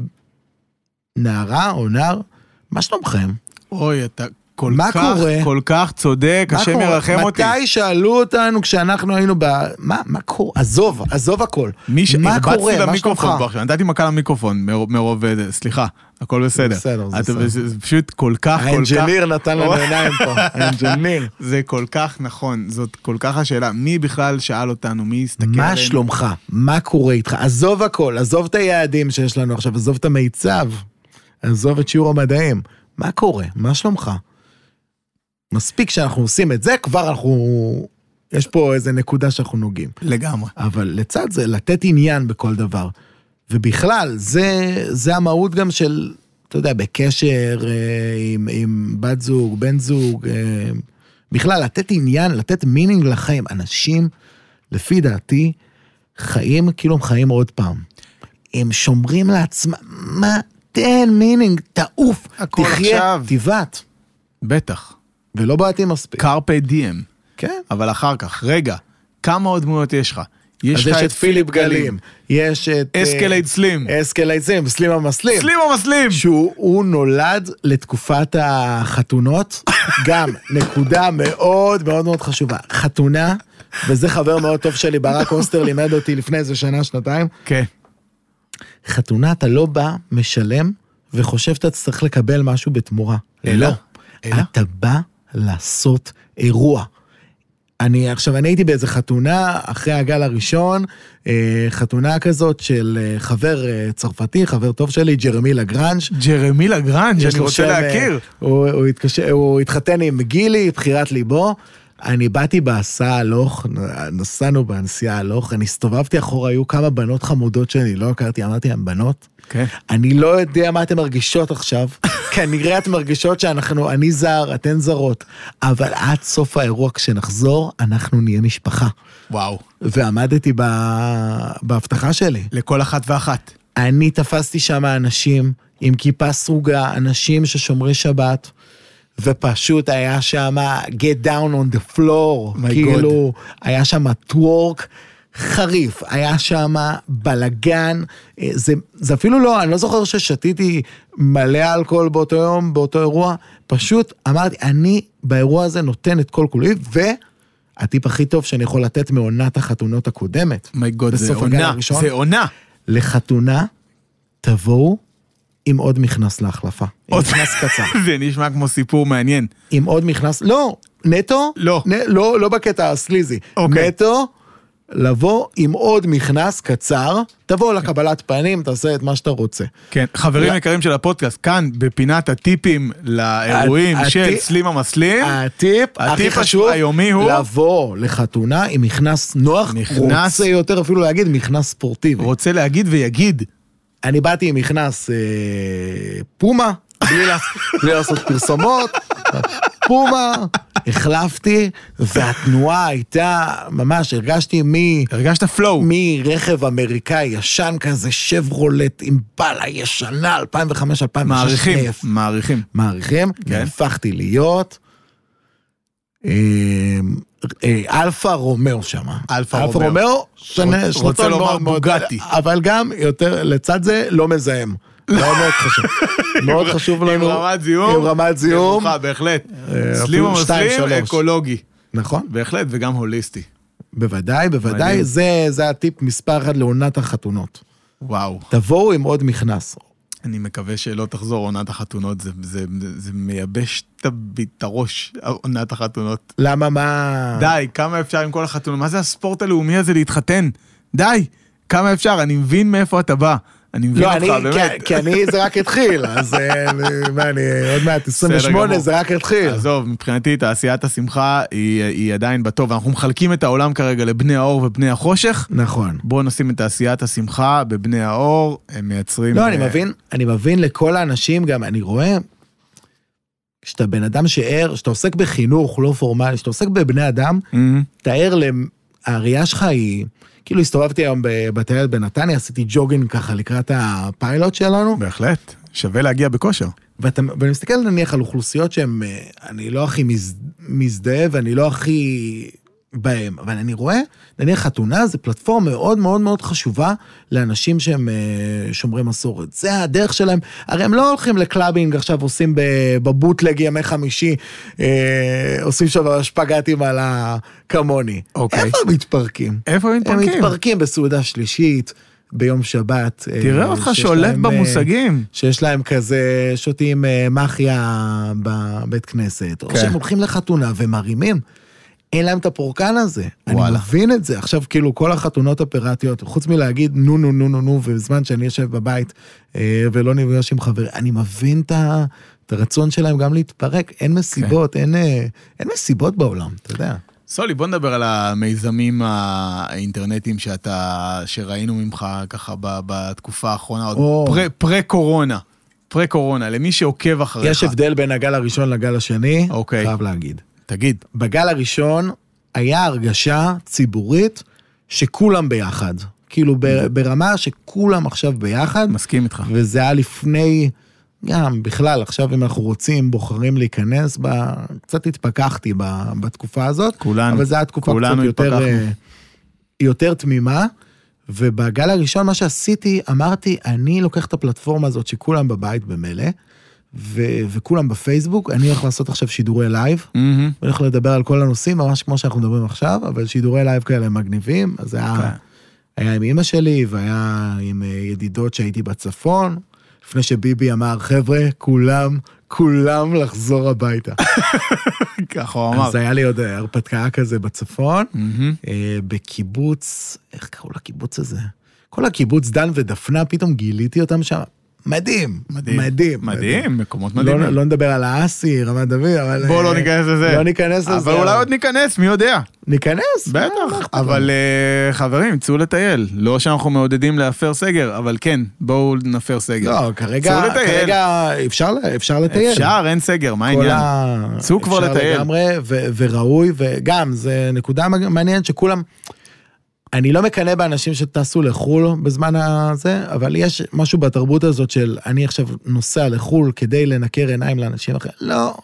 נערה או נער, מה שלומכם? אוי, אתה כל מה כך, קורה? כל כך צודק, השם קורה? ירחם אותי. מתי שאלו אותנו כשאנחנו היינו ב... מה, מה קורה? עזוב, עזוב הכל. מי ש... מה קורה? מה למיקרופון שלומך? עכשיו, נתתי מכה למיקרופון מרוב- מרוב... סליחה, הכל בסדר. בסדר, זה בסדר. זה זה פשוט כל כך, כל כך... האנג'יניר נתן לנו. עיניים פה, האנג'יניר. זה כל כך נכון, זאת כל כך השאלה. מי בכלל שאל אותנו, מי הסתכל עלינו? מה שלומך? מה קורה איתך? עזוב הכל, עזוב את היעדים שיש לנו עכשיו, עזוב את המיצב, עזוב את שיעור המדעים. מה קורה? מה שלומך? מספיק שאנחנו עושים את זה, כבר אנחנו... יש פה איזה נקודה שאנחנו נוגעים. לגמרי. אבל לצד זה, לתת עניין בכל דבר. ובכלל, זה, זה המהות גם של, אתה יודע, בקשר אה, עם, עם בת זוג, בן זוג, אה, בכלל, לתת עניין, לתת meaning לחיים. אנשים, לפי דעתי, חיים כאילו הם חיים עוד פעם. הם שומרים לעצמם, מה, תן meaning, תעוף, הכל תחיה, עכשיו. תבעט. בטח. ולא בעטים מספיק. carpe diem. כן. אבל אחר כך, רגע, כמה עוד דמויות יש לך? יש אז לך יש את פיליפ גלים, יש את... אה, אסקלייד סלים. אסקלייד סלים, סלים המסלים. סלים המסלים! שהוא הוא נולד לתקופת החתונות, גם נקודה מאוד מאוד מאוד חשובה. חתונה, וזה חבר מאוד טוב שלי, ברק אוסטר לימד אותי לפני איזה שנה, שנתיים. כן. חתונה אתה לא בא, משלם, וחושב שאתה תצטרך לקבל משהו בתמורה. אלא? לא. אלא? אתה בא לעשות אירוע. אני עכשיו, אני הייתי באיזה חתונה אחרי הגל הראשון, אה, חתונה כזאת של אה, חבר אה, צרפתי, חבר טוב שלי, ג'רמי לגרנג'. ג'רמי לגרנג', אני רוצה שם, להכיר. הוא, הוא, התקשר, הוא התחתן עם גילי, בחירת ליבו. אני באתי בהסעה הלוך, נסענו בנסיעה הלוך, אני הסתובבתי אחורה, היו כמה בנות חמודות שאני לא הכרתי, אמרתי להם, בנות, כן. אני לא יודע מה אתן מרגישות עכשיו, כנראה אתן מרגישות שאנחנו, אני זר, אתן זרות, אבל עד סוף האירוע כשנחזור, אנחנו נהיה משפחה. וואו. ועמדתי ב... בהבטחה שלי. לכל אחת ואחת. אני תפסתי שם אנשים עם כיפה סרוגה, אנשים ששומרי שבת, ופשוט היה שם get down on the floor, My כאילו, היה שם טוורק חריף, היה שם בלגן, אה, זה, זה אפילו לא, אני לא זוכר ששתיתי מלא אלכוהול באותו יום, באותו אירוע, פשוט אמרתי, אני באירוע הזה נותן את כל כולי, והטיפ הכי טוב שאני יכול לתת מעונת החתונות הקודמת, מייגוד, זה בסוף הגל עונה. הראשון. זה עונה. לחתונה, תבואו עם עוד מכנס להחלפה. עם עוד- מכנס קצר. זה נשמע כמו סיפור מעניין. עם עוד מכנס, לא, נטו, לא. נ, לא, לא בקטע הסליזי. אוקיי. נטו, לבוא עם עוד מכנס קצר, תבוא לקבלת פנים, תעשה את מה שאתה רוצה. כן, חברים לא. יקרים של הפודקאסט, כאן בפינת הטיפים לאירועים של הטי- סלים המסלים. הטיפ הכי חשוב, היומי הוא? לבוא לחתונה עם מכנס נוח, מכנס- רוצה יותר אפילו להגיד מכנס ספורטיבי. רוצה להגיד ויגיד. אני באתי עם מכנס אה, פומה, בלי, לעש, בלי לעשות פרסומות, פומה, החלפתי, והתנועה הייתה, ממש, הרגשתי מ... הרגשת flow. מרכב אמריקאי ישן כזה, שברולט עם בלה ישנה, 2005-2006. מעריכים, מעריכים. מעריכים, כן. והפכתי להיות אה, אלפה רומאו שמה. אלפה אלפה רומאו. רומאו, שנה, רוצה לומר בוגטי. אבל גם יותר, לצד זה, לא מזהם. מאוד מאוד חשוב. מאוד חשוב לנו. עם רמת זיהום. עם רמת זיהום. נמוכה, בהחלט. אה, סלים שלוש. אקולוגי. נכון, בהחלט, וגם הוליסטי. בוודאי, בוודאי, זה הטיפ מספר אחת לעונת החתונות. וואו. תבואו עם עוד מכנס. אני מקווה שלא תחזור עונת החתונות, זה, זה, זה מייבש את הראש, עונת החתונות. למה, מה... די, כמה אפשר עם כל החתונות? מה זה הספורט הלאומי הזה להתחתן? די, כמה אפשר? אני מבין מאיפה אתה בא. אני מבין לא, אותך, אני, באמת. כי, כי אני, זה רק התחיל, אז אה, מה, אני עוד מעט 28, גמור. זה רק התחיל. עזוב, מבחינתי תעשיית השמחה היא, היא עדיין בטוב. אנחנו מחלקים את העולם כרגע לבני האור ובני החושך. נכון. בואו נשים את תעשיית השמחה בבני האור, הם מייצרים... לא, אני אה, מבין, אני מבין לכל האנשים גם, אני רואה, כשאתה בן אדם שער, כשאתה עוסק בחינוך לא פורמלי, כשאתה עוסק בבני אדם, אתה ער, הראייה שלך היא, כאילו הסתובבתי היום בבתי ילד בנתניה, עשיתי ג'וגינג ככה לקראת הפיילוט שלנו, בהחלט, שווה להגיע בכושר. ואתה, ואני מסתכל נניח על אוכלוסיות שהן, אה, אני לא הכי מז, מזדהה ואני לא הכי בהם. אבל אני רואה, נניח חתונה זה פלטפורמה מאוד מאוד מאוד חשובה לאנשים שהם אה, שומרי מסורת. זה הדרך שלהם. הרי הם לא הולכים ל clubbing עכשיו, עושים בבוטלג ימי חמישי, אה, עושים שם שפגטים על הכמוני. אוקיי. איפה הם מתפרקים? איפה הם הם מתפרקים? מתפרקים בסעודה שלישית, ביום שבת. אה, תראה אותך שיש שולט להם, אה, במושגים. שיש להם כזה, שותים אה, מחיה בבית כנסת, או כן. שהם הולכים לחתונה ומרימים. אין להם את הפורקן הזה. אני וואלה. מבין את זה. עכשיו, כאילו, כל החתונות הפיראטיות, חוץ מלהגיד נו נו נו נו נו, ובזמן שאני יושב בבית אה, ולא נפגש עם חברים, אני מבין את ה- את הרצון שלהם גם להתפרק. אין מסיבות, אין, אה, אין מסיבות בעולם, אתה יודע. סולי, בוא נדבר על המיזמים האינטרנטיים שאתה, שראינו ממך ככה ב- בתקופה האחרונה, עוד או. פרה- פרה-קורונה. פרה-קורונה, למי שעוקב אחריך. יש הבדל בין הגל הראשון לגל השני, אוקיי. חייב להגיד. תגיד, בגל הראשון היה הרגשה ציבורית שכולם ביחד. כאילו ברמה שכולם עכשיו ביחד, מסכים איתך. וזה היה לפני, גם בכלל, עכשיו אם אנחנו רוצים, בוחרים להיכנס, ב... קצת התפכחתי ב... בתקופה הזאת, כולנו, אבל זו הייתה תקופה קצת יותר. אה, יותר תמימה. ובגל הראשון מה שעשיתי, אמרתי, אני לוקח את הפלטפורמה הזאת שכולם בבית במילא, ו- וכולם בפייסבוק, אני הולך לעשות עכשיו שידורי לייב. אני הולך לדבר על כל הנושאים, ממש כמו שאנחנו מדברים עכשיו, אבל שידורי לייב כאלה מגניבים, אז זה כן. היה, היה עם אימא שלי, והיה עם אה, ידידות שהייתי בצפון, לפני שביבי אמר, חבר'ה, כולם, כולם לחזור הביתה. ככה הוא אמר. אז היה לי עוד אה, הרפתקה כזה בצפון. אה, בקיבוץ, איך קראו לקיבוץ הזה? כל הקיבוץ דן ודפנה, פתאום גיליתי אותם שם. מדהים, מדהים. מדהים. מדהים, מקומות לא, מדהימים. לא נדבר על האסי, רמת דוד, אבל... בוא לא אה, ניכנס לזה. לא ניכנס לזה. אבל אולי עוד ניכנס, מי יודע. ניכנס. בטח, אבל? אה, חברים, צאו לטייל. לא שאנחנו מעודדים להפר סגר, אבל כן, בואו נפר סגר. לא, כרגע, צאו לטייל. כרגע אפשר, אפשר לטייל. אפשר, אין סגר, מה העניין? צאו כבר אפשר לטייל. לגמרי, ו- וראוי, וגם, זה נקודה מעניינת שכולם... אני לא מקנא באנשים שטסו לחו"ל בזמן הזה, אבל יש משהו בתרבות הזאת של אני עכשיו נוסע לחו"ל כדי לנקר עיניים לאנשים אחרים. לא.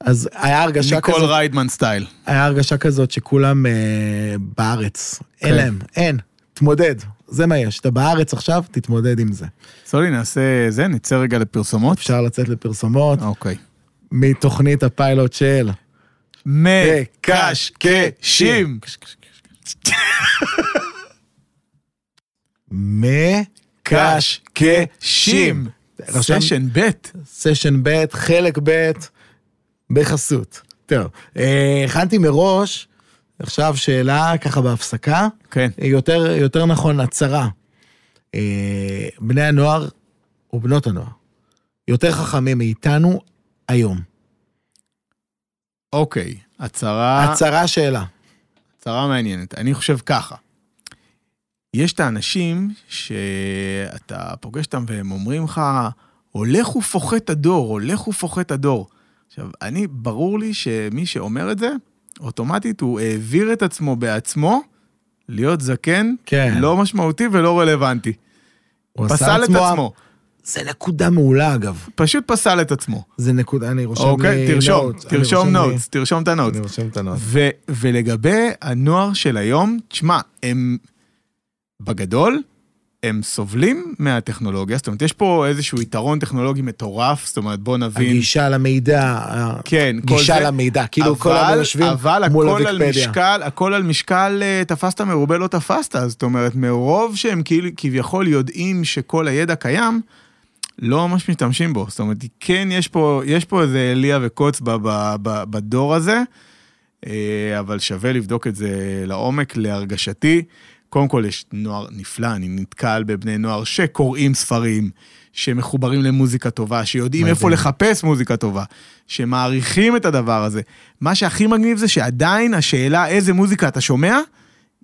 אז היה הרגשה ניקול כזאת, ריידמן סטייל. היה הרגשה כזאת שכולם אה, בארץ. אין כן. להם, אין. תמודד, זה מה יש. אתה בארץ עכשיו, תתמודד עם זה. סולי, נעשה זה, נצא רגע לפרסומות. אפשר לצאת לפרסומות אוקיי. מתוכנית הפיילוט של... מקשקשים. מקשקשים. סשן ב'. סשן ב', חלק ב', בחסות. טוב, אה, הכנתי מראש, עכשיו שאלה ככה בהפסקה, כן. יותר, יותר נכון הצהרה. אה, בני הנוער ובנות הנוער יותר חכמים מאיתנו היום. אוקיי. הצהרה, הצהרה שאלה. הצהרה מעניינת. אני חושב ככה. יש את האנשים שאתה פוגש אותם והם אומרים לך, הולך ופוחת הדור, הולך ופוחת הדור. עכשיו, אני, ברור לי שמי שאומר את זה, אוטומטית הוא העביר את עצמו בעצמו להיות זקן, כן. לא משמעותי ולא רלוונטי. הוא פסל את עצמו. זה נקודה מעולה אגב. פשוט פסל את עצמו. זה נקודה, אני רושם לי אוקיי, תרשום, אני תרשום רושם לי- נוטס, תרשום את הנוטס. אני רושם את ה notes. ו- ולגבי הנוער של היום, תשמע, הם בגדול, הם סובלים מהטכנולוגיה, זאת אומרת, יש פה איזשהו יתרון טכנולוגי מטורף, זאת אומרת, בוא נבין. הגישה למידע, כן, כל גישה זה. למידע, כאילו כל אבל- היום יושבים אבל מול הכל על. משקל, הכל על משקל אה, תפסת מרובה לא תפסת, זאת אומרת, מרוב שהם כאילו כביכול יודעים שכל הידע קיים, לא ממש משתמשים בו. זאת אומרת, כן, יש פה, יש פה איזה אליה וקוץ ב, ב, ב, בדור הזה, אה, אבל שווה לבדוק את זה לעומק, להרגשתי. קודם כל, יש נוער נפלא, אני נתקל בבני נוער שקוראים ספרים, שמחוברים למוזיקה טובה, שיודעים. איפה לחפש מוזיקה טובה, שמעריכים את הדבר הזה. מה שהכי מגניב זה שעדיין השאלה איזה מוזיקה אתה שומע,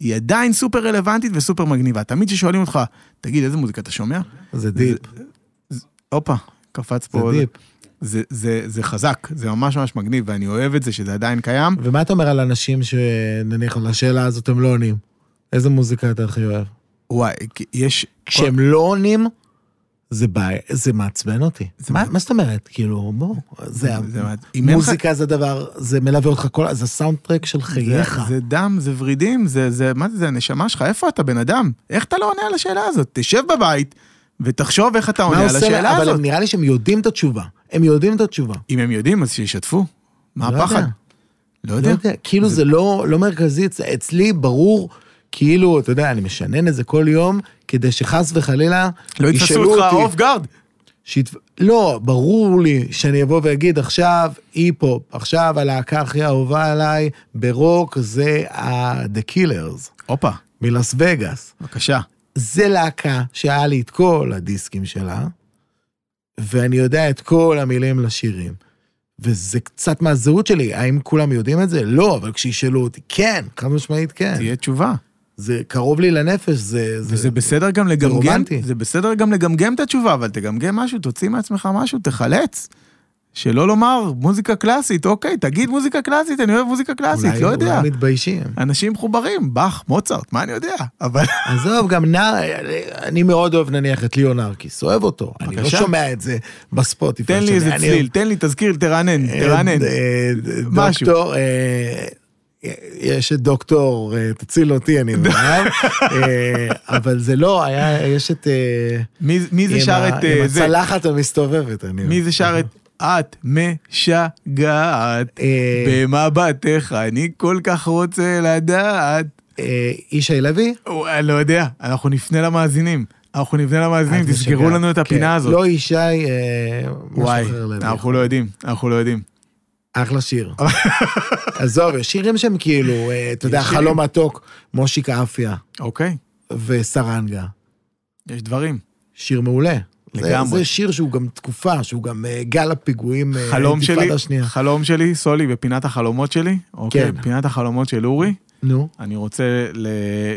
היא עדיין סופר רלוונטית וסופר מגניבה. תמיד כששואלים אותך, תגיד, איזה מוזיקה אתה שומע? זה deep, הופה, קפץ זה פה. deep. זה, זה, זה חזק, זה ממש ממש מגניב, ואני אוהב את זה שזה עדיין קיים. ומה אתה אומר על אנשים שנניח על השאלה הזאת הם לא עונים? איזה מוזיקה אתה הכי אוהב? וואי, יש... כשהם לא עונים, זה בעיה, זה מעצבן אותי. זה מה מה- זאת אומרת? כאילו, בוא, זה... זה מוזיקה זה דבר, זה מלווה אותך כל... זה הסאונד טרק של חייך. זה, זה דם, זה ורידים, זה, זה, מה זה, זה הנשמה שלך, איפה אתה בן אדם? איך אתה לא עונה על השאלה הזאת? תשב בבית ותחשוב איך אתה עונה על השאלה לה- אבל הזאת. הם- נראה לי שהם יודעים את התשובה. הם יודעים את התשובה. אם הם יודעים, אז שישתפו. מה לא הפחד? לא לא יודע. כאילו זה לא לא מרכזי, אצ- אצלי ברור, כאילו, אתה יודע, אני משנן את זה כל יום, כדי שחס וחלילה לא יתפסו אותך. off guard. שיתפ... לא, ברור לי שאני אבוא ואגיד עכשיו אי-פופ, עכשיו הלהקה הכי אהובה עליי ברוק זה ה-The Killers הופה, מלאס וגאס. בבקשה. זה להקה שהיה לי את כל הדיסקים שלה, ואני יודע את כל המילים לשירים. וזה קצת מהזהות שלי, האם כולם יודעים את זה? לא, אבל כשישאלו אותי, כן, חד משמעית כן. תהיה תשובה. זה קרוב לי לנפש, זה... וזה בסדר גם לגמגם, רומנטי. זה בסדר גם לגמגם את התשובה, אבל תגמגם משהו, תוציא מעצמך משהו, תחלץ. שלא לומר מוזיקה קלאסית, אוקיי, תגיד מוזיקה קלאסית, אני אוהב מוזיקה קלאסית, אולי, לא יודע. אולי מתביישים. אנשים מחוברים, באך, מוצרט, מה אני יודע? אבל עזוב, גם נע... אני מאוד אוהב נניח את ליאון ארקיס, אוהב אותו. אני לא. שומע את זה בספוטיפיי. תן לי. איזה אני- צליל, תן לי, תזכיר, תרענן, אה, תרענן. אה, משהו. דוקטור, אה, יש את דוקטור, תציל אותי, אני מאוהב, אה, אבל זה לא, היה, יש את... מי מי זה שר את עם? הצלחת המסתובבת, אני... מי זה שר את את משגעת אה, במבטך, אני כל כך רוצה לדעת. אה, ישי לוי? אני לא יודע, אנחנו נפנה למאזינים. אנחנו נפנה למאזינים, משגעת. לנו את כן, הפינה הזאת. לא ישי, אה, וואי. אנחנו לא יודעים, אנחנו לא יודעים. אחלה שיר. עזוב, יש שירים שהם כאילו, אתה יודע. חלום מתוק, מושיק אפיה אוקיי, וסרנגה. יש דברים. שיר מעולה. זה- לגמרי. זה שיר שהוא גם תקופה, שהוא גם אה, גל הפיגועים, אה, חלום שלי, השנייה. חלום שלי, סולי, בפינת החלומות שלי, אוקיי, כן. פינת החלומות של אורי, נו. אני רוצה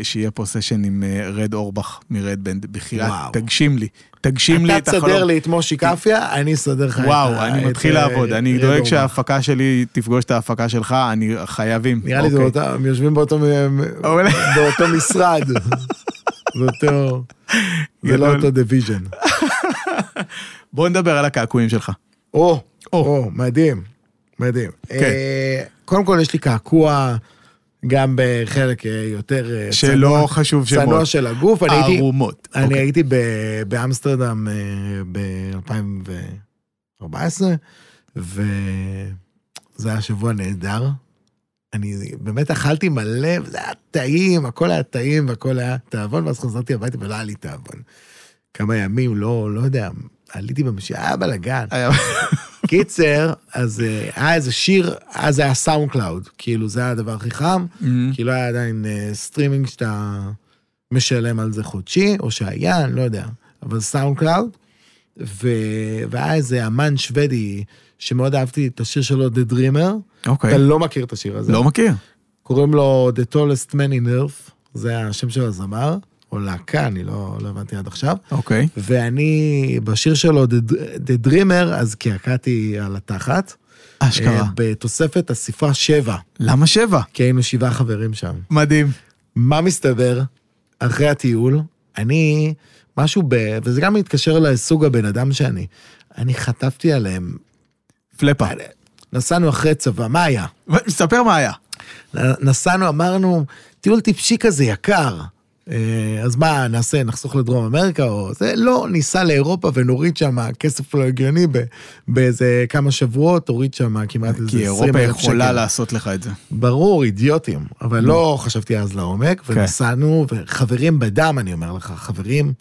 שיהיה פה סשן עם אה, רד אורבך מרד בנד, בחייאת. תגשים לי, תגשים לי את אתה החלום. תסדר לי את מושיק אפיה, אני אסדר לך את. וואו, אני מתחיל לעבוד, אני דואג. שההפקה שלי תפגוש את ההפקה שלך, אני חייבים. נראה לי זה אוקיי. הם יושבים באותו משרד. זה אותו... זה לא. אותו division. בוא נדבר על הקעקועים שלך. או, או. או, מדהים, מדהים. כן. אה, קודם כל יש לי קעקוע, גם בחלק אה, יותר אה, שלא צנוע- חשוב שמות. צנוע של הגוף. אני הייתי- ערומות. אני אוקיי. הייתי ב- באמסטרדם ב-2014, וזה היה שבוע נהדר. אני באמת אכלתי מלא, זה היה טעים, הכל היה טעים והכל היה תיאבון, ואז חזרתי הביתה ולא היה לי תיאבון. כמה ימים, לא, לא יודע, עליתי במשיכה, היה בלאגן. קיצר, אז אה, היה איזה שיר, אז היה SoundCloud, כאילו זה היה הדבר הכי חם, כי לא היה עדיין אה, סטרימינג שאתה משלם על זה חודשי, או שהיה, אני לא יודע, אבל SoundCloud, והיה איזה אמן שוודי שמאוד אהבתי את השיר שלו, The Dreamer, אוקיי. אתה לא מכיר את השיר הזה, לא מכיר. קוראים לו The Tallest Man in Earth, זה השם של הזמר, או להקה, אני לא, לא הבנתי עד עכשיו. אוקיי. ואני, בשיר שלו, The, The Dreamer, אז קעקעתי על התחת. אשכרה. אה, בתוספת הספרה 7, למה שבע? כי היינו שבעה חברים שם. מדהים. מה מסתבר? אחרי הטיול, אני, משהו ב... וזה גם מתקשר לסוג הבן אדם שאני. אני חטפתי עליהם. פלפה. נסענו אחרי צבא, מה היה? ספר מה היה. נסענו, אמרנו, טיול טיפשי כזה יקר. אה, אז מה, נעשה, נחסוך לדרום אמריקה או זה? לא, ניסע לאירופה ונוריד שם כסף לא הגיוני באיזה כמה שבועות, הוריד שם כמעט איזה 20 כי אלף אירופה שקל. יכולה לעשות לך את זה. ברור, אידיוטים, אבל לא חשבתי אז לעומק, כן. ונסענו, וחברים בדם, אני אומר לך, חברים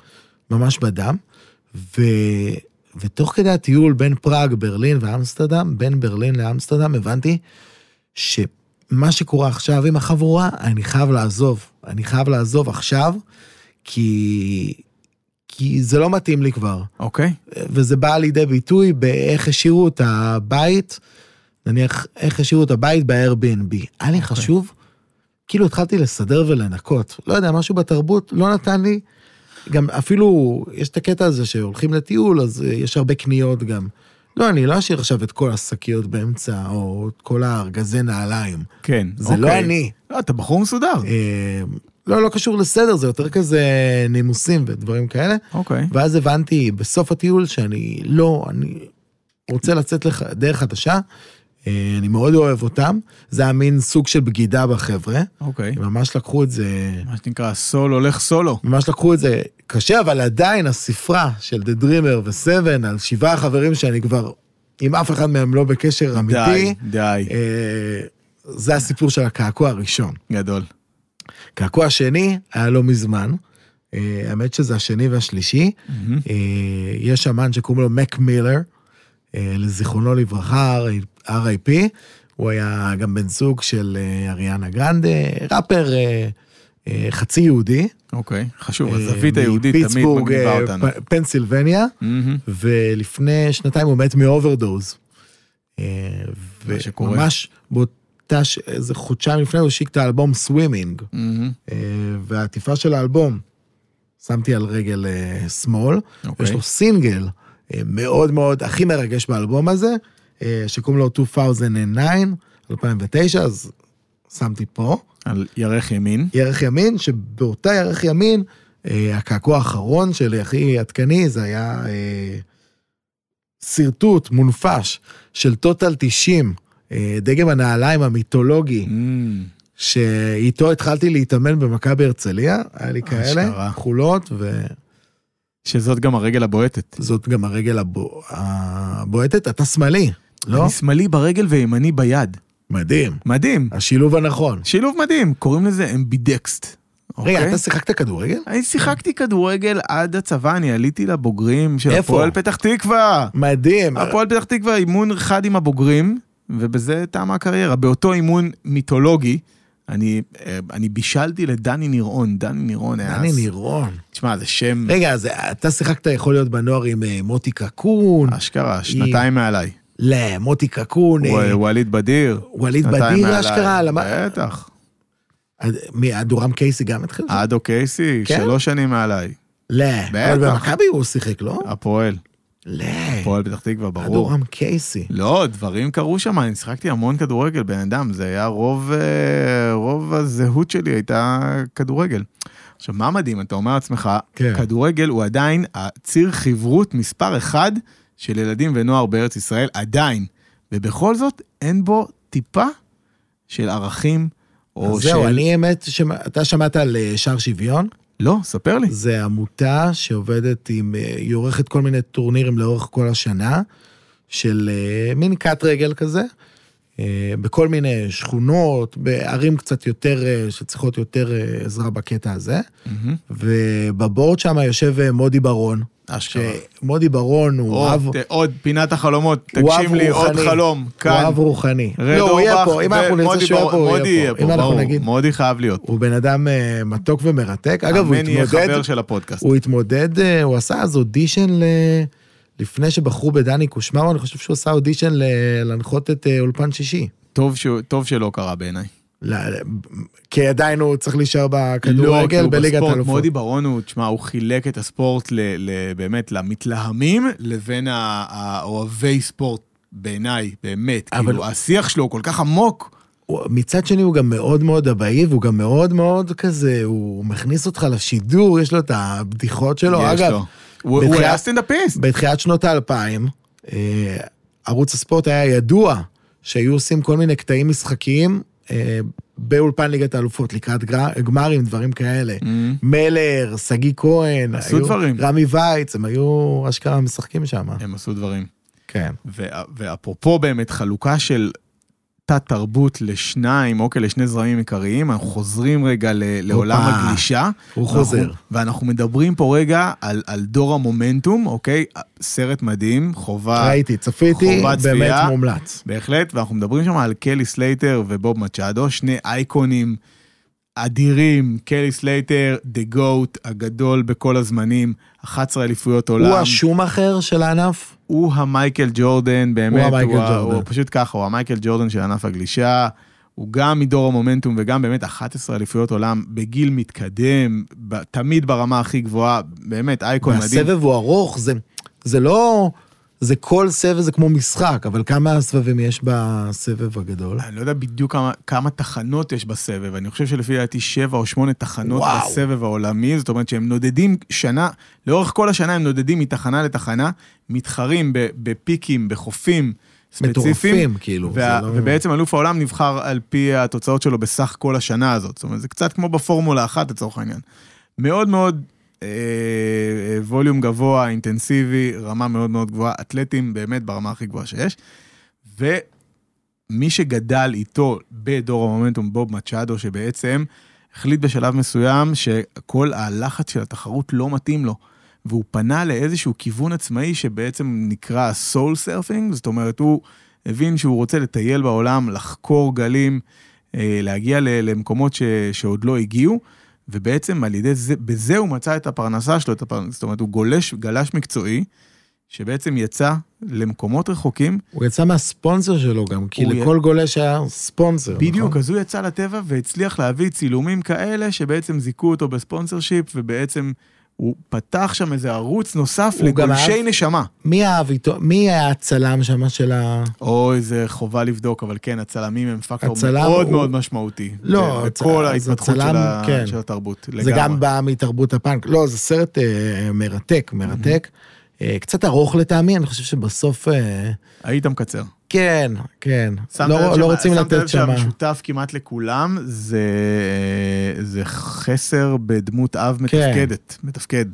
ממש בדם, ו... ותוך כדי הטיול בין פראג, ברלין ואמסטרדם, בין ברלין לאמסטרדם, הבנתי שמה שקורה עכשיו עם החבורה, אני חייב לעזוב. אני חייב לעזוב עכשיו, כי... כי זה לא מתאים לי כבר. אוקיי. וזה בא לידי ביטוי באיך השאירו את הבית, נניח, איך השאירו את הבית ב-Airbnb. היה לי חשוב, כאילו התחלתי לסדר ולנקות. לא יודע, משהו בתרבות לא נתן לי, גם אפילו, יש את הקטע הזה שהולכים לטיול, אז אה, יש הרבה קניות גם. לא, אני לא אשאיר עכשיו את כל השקיות באמצע, או את כל הארגזי נעליים. כן. זה לא אוקיי. אני. לא, אתה בחור מסודר. אה, לא, לא קשור לסדר, זה יותר כזה נימוסים ודברים כאלה. אוקיי. ואז הבנתי בסוף הטיול שאני לא, אני רוצה לצאת לך דרך חדשה, אני מאוד אוהב אותם, זה היה מין סוג של בגידה בחבר'ה, אוקיי. הם ממש לקחו את זה, מה שנקרא, סול הולך סולו. ממש לקחו את זה קשה, אבל עדיין הספרה של The Dreamer ו-7 על שבעה חברים שאני כבר, עם אף אחד מהם לא בקשר אמיתי, די, די. אה, זה הסיפור של הקעקוע הראשון. גדול. קעקוע שני היה לא מזמן, אה, האמת שזה השני והשלישי, מהמם. אה, יש אמן שקוראים לו מק מילר, אה, לזיכרונו לברכה, R.I.P. הוא היה גם בן זוג של אה, אריאנה גרנדה, ראפר אה, אה, חצי יהודי. אוקיי, חשוב, אה, הזווית היהודית תמיד מגניבה אה, אותנו. פנסילבניה, מהמם. ולפני שנתיים הוא מת מ overdose. אה. וממש באותה, איזה חודשיים לפני הוא השיק את האלבום סווימינג. אה, והעטיפה של האלבום, שמתי על רגל אה, שמאל, אוקיי. יש לו סינגל אה, מאוד מאוד, הכי מרגש באלבום הזה, אה, שקוראים לו 2009, 2009, אז שמתי פה. על ירך ימין. ירך ימין, שבאותה ירך ימין, אה, הקעקוע האחרון שלי, הכי עדכני, זה היה אה, שרטוט מונפש של טוטל 90, אה, דגם הנעליים המיתולוגי. מהמם. שאיתו התחלתי להתאמן במכבי הרצליה, היה לי כאלה, אשכרה. כחולות, שזאת גם הרגל הבועטת. וזאת גם הרגל הבו... הבועטת. אתה שמאלי, לא? אני שמאלי ברגל וימני ביד. מדהים. מדהים. השילוב הנכון. שילוב מדהים, קוראים לזה אמבידקסט. רגע, אוקיי? אתה שיחקת כדורגל? אני שיחקתי כדורגל עד הצבא, אני עליתי לבוגרים של איפה? הפועל פתח תקווה. מדהים. הפועל פתח תקווה, אימון חד עם הבוגרים, ובזה תמה הקריירה. באותו אימון מיתולוגי, אני, אה, אני בישלתי לדני נירון, דני נירון היה... דני נירון. תשמע, זה שם רגע, אז אתה שיחקת יכול להיות בנוער עם אה, מוטי קקון? אשכרה, שנתיים מעליי. לא, מוטי קקון, אה, ו- ווליד בדיר. ווליד בדיר. אשכרה, למה- בטח. אדורם קייסי גם התחיל? אדו קייסי, כן? שלוש שנים מעליי. לא, אבל. במכבי הוא שיחק, לא? הפועל, לא, הפועל פתח תקווה, ברור. אדורם קייסי. לא, דברים קרו שם, אני שיחקתי המון כדורגל, בן אדם, זה היה רוב, אה, רוב הזהות שלי הייתה כדורגל. עכשיו, מה מדהים, אתה אומר לעצמך, כן. כדורגל הוא עדיין הציר חברות מספר אחד של ילדים ונוער בארץ ישראל, עדיין. ובכל זאת, אין בו טיפה של ערכים, או אז של... זהו, אני האמת, שמע- אתה שמעת על אה, שער שוויון? לא, ספר לי. זה עמותה שעובדת עם, אה, היא עורכת כל מיני טורנירים לאורך כל השנה, של אה, מין קאט רגל כזה, אה, בכל מיני שכונות, בערים קצת יותר, שצריכות יותר עזרה בקטע הזה, מהמם. ובבורד שם יושב מודי ברון. שמודי ברון הוא אב, עוד, עוד פינת החלומות, הוא תגשים אב לי עוד. חלום, הוא כאן. אב רוחני. לא, הוא יהיה פה, אם אנחנו נרצה שהוא יהיה פה. הוא מודי יהיה פה. אם אנחנו ברור. נגיד, מודי חייב להיות. הוא בן אדם אה, מתוק ומרתק. אגב, הוא אמן יהיה התמודד, חבר של הפודקאסט. הוא התמודד, אה, הוא עשה אז אודישן ל... לפני שבחרו בדני קושמרו, אני חושב שהוא עשה אודישן להנחות את אה, אולפן שישי. טוב שהוא- טוב שלא קרה בעיניי. ל- כי עדיין הוא צריך להישאר לא, בכדורגל כאילו בליגת האלופות. מודי ברון הוא, תשמע, הוא חילק את הספורט ל, ל, באמת למתלהמים לבין האוהבי ספורט בעיניי, באמת. אבל- כאילו, השיח שלו הוא כל כך עמוק. הוא- מצד שני הוא גם מאוד מאוד אבאי, והוא גם מאוד מאוד כזה, הוא מכניס אותך לשידור, יש לו את הבדיחות שלו. יש אגב, לו. הוא הוא בתחילת- היה סטנדאפיסט. בתחילת שנות האלפיים, אה, ערוץ הספורט היה ידוע שהיו עושים כל מיני קטעים משחקיים באולפן ליגת האלופות, לקראת גמרים, דברים כאלה. מהמם. מלר, שגיא כהן, עשו היו- דברים. רמי וייץ, הם היו אשכרה משחקים שם. הם עשו דברים. כן. ואפרופו באמת חלוקה של תת תרבות לשניים, אוקיי, לשני זרמים עיקריים, אנחנו חוזרים רגע ל- לעולם. הגלישה. הוא ואנחנו- חוזר. ואנחנו מדברים פה רגע על, על דור המומנטום, אוקיי? סרט מדהים, חובה, ראיתי, צפיתי, באמת צפייה. מומלץ. בהחלט, ואנחנו מדברים שם על קלי סלייטר ורוב מצ'אדו, שני אייקונים אדירים, קלי סלייטר, The GOAT, הגדול בכל הזמנים, 11 אליפויות עולם. הוא השום אחר של הענף? הוא המייקל ג'ורדן, באמת, הוא המייקל ה- ג'ורדן. הוא פשוט ככה, הוא המייקל ג'ורדן של ענף הגלישה, הוא גם מדור המומנטום וגם באמת 11 אליפויות עולם בגיל מתקדם, ב- תמיד ברמה הכי גבוהה, באמת אייקון מדהים. והסבב הוא ארוך, זה, זה לא... זה כל סבב זה כמו משחק, אבל כמה סבבים יש בסבב הגדול? אני לא יודע בדיוק כמה, כמה תחנות יש בסבב, אני חושב שלפי דעתי שבע או שמונה תחנות וואו. בסבב העולמי, זאת אומרת שהם נודדים שנה, לאורך כל השנה הם נודדים מתחנה לתחנה, מתחרים בפיקים, בחופים ספציפיים. מטורפים, כאילו. וה, לא... ובעצם אלוף העולם נבחר על פי התוצאות שלו בסך כל השנה הזאת. זאת אומרת, זה קצת כמו בפורמולה אחת לצורך העניין. מאוד מאוד ווליום גבוה, אינטנסיבי, רמה מאוד מאוד גבוהה, אתלטים באמת ברמה הכי גבוהה שיש. ומי שגדל איתו בדור המומנטום, בוב מצ'אדו, שבעצם החליט בשלב מסוים שכל הלחץ של התחרות לא מתאים לו. והוא פנה לאיזשהו כיוון עצמאי שבעצם נקרא soul surfing, זאת אומרת, הוא הבין שהוא רוצה לטייל בעולם, לחקור גלים, אה, להגיע למקומות ש, שעוד לא הגיעו, ובעצם על ידי זה, בזה הוא מצא את הפרנסה שלו, את הפרנס, זאת אומרת, הוא גולש, גלש מקצועי, שבעצם יצא למקומות רחוקים, הוא יצא מהספונסר שלו גם, כי לכל גולש היה ספונסר, בדיוק, נכון? אז הוא יצא לטבע והצליח להביא צילומים כאלה שבעצם זיכו אותו ב sponsorship, ובעצם הוא פתח שם איזה ערוץ נוסף לגולשי אהב- נשמה. מי אהב איתו, מי היה הצלם שם של ה... אוי, זה חובה לבדוק, אבל כן, הצלמים הם פקטור הצלם מאוד הוא- מאוד משמעותי. לא, הצ- בכל ההתפתחות הצלם, של ה- כן. של התרבות. זה לגמרי. גם בא מתרבות הפאנק. לא, זה סרט אה, מרתק, מרתק. אה, קצת ארוך לטעמי, אני חושב שבסוף... אה, היית מקצר. כן, כן. שמת לא, לב לא שמה- רוצים שמת לתת לב. שהמשותף כמעט לכולם זה, זה חסר בדמות אב כן. מתפקדת, מתפקד,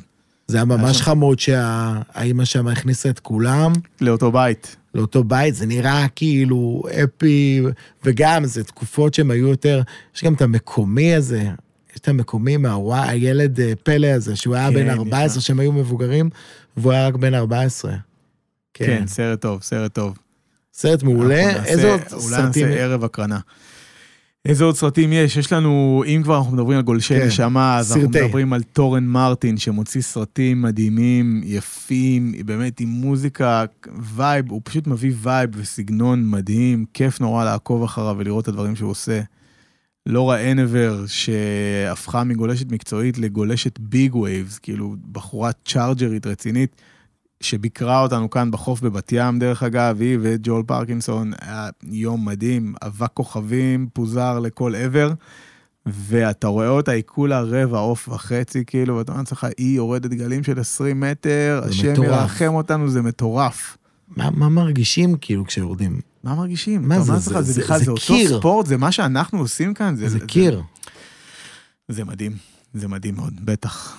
זה היה ממש שם- חמוד שהאימא שם הכניסה את כולם לאותו בית. לאותו בית, זה נראה כאילו אפי, וגם זה תקופות שהם היו יותר, יש גם את המקומי הזה, יש את המקומי מהוואי, הילד אה, פלא הזה, שהוא היה כן, בן יש 14, לה. שהם היו מבוגרים, והוא היה רק בן 14. כן, כן. סרט טוב, סרט טוב. סרט מעולה, אנחנו איזה עוד אולי סרטים? נעשה ערב הקרנה. איזה עוד סרטים יש? יש לנו, אם כבר אנחנו מדברים על גולשי כן, נשמה, אז אנחנו סרטי. מדברים על טורן מרטין, שמוציא סרטים מדהימים, יפים, באמת עם מוזיקה, וייב, הוא פשוט מביא וייב וסגנון מדהים, כיף נורא לעקוב אחריו ולראות את הדברים שהוא עושה. לורה אנבר, שהפכה מגולשת מקצועית לגולשת big waves, כאילו בחורה צ'ארג'רית רצינית, שביקרה אותנו כאן בחוף בבת ים, דרך אגב, היא וג'ול פרקינסון, היה יום מדהים, אבק כוכבים, פוזר לכל עבר, ואתה רואה אותה, היא כולה רבע עוף וחצי, כאילו, ואתה אומר לעצמך, היא יורדת גלים של 20 מטר, זה השם. ירחם אותנו, זה מטורף. מה, מה מרגישים כאילו כשיורדים? מה מרגישים? מה זה? לעצמך, זה- זה בכלל, זה זה אותו קיר. ספורט, זה מה שאנחנו עושים כאן? זה קיר. זה מדהים, זה מדהים מאוד, בטח.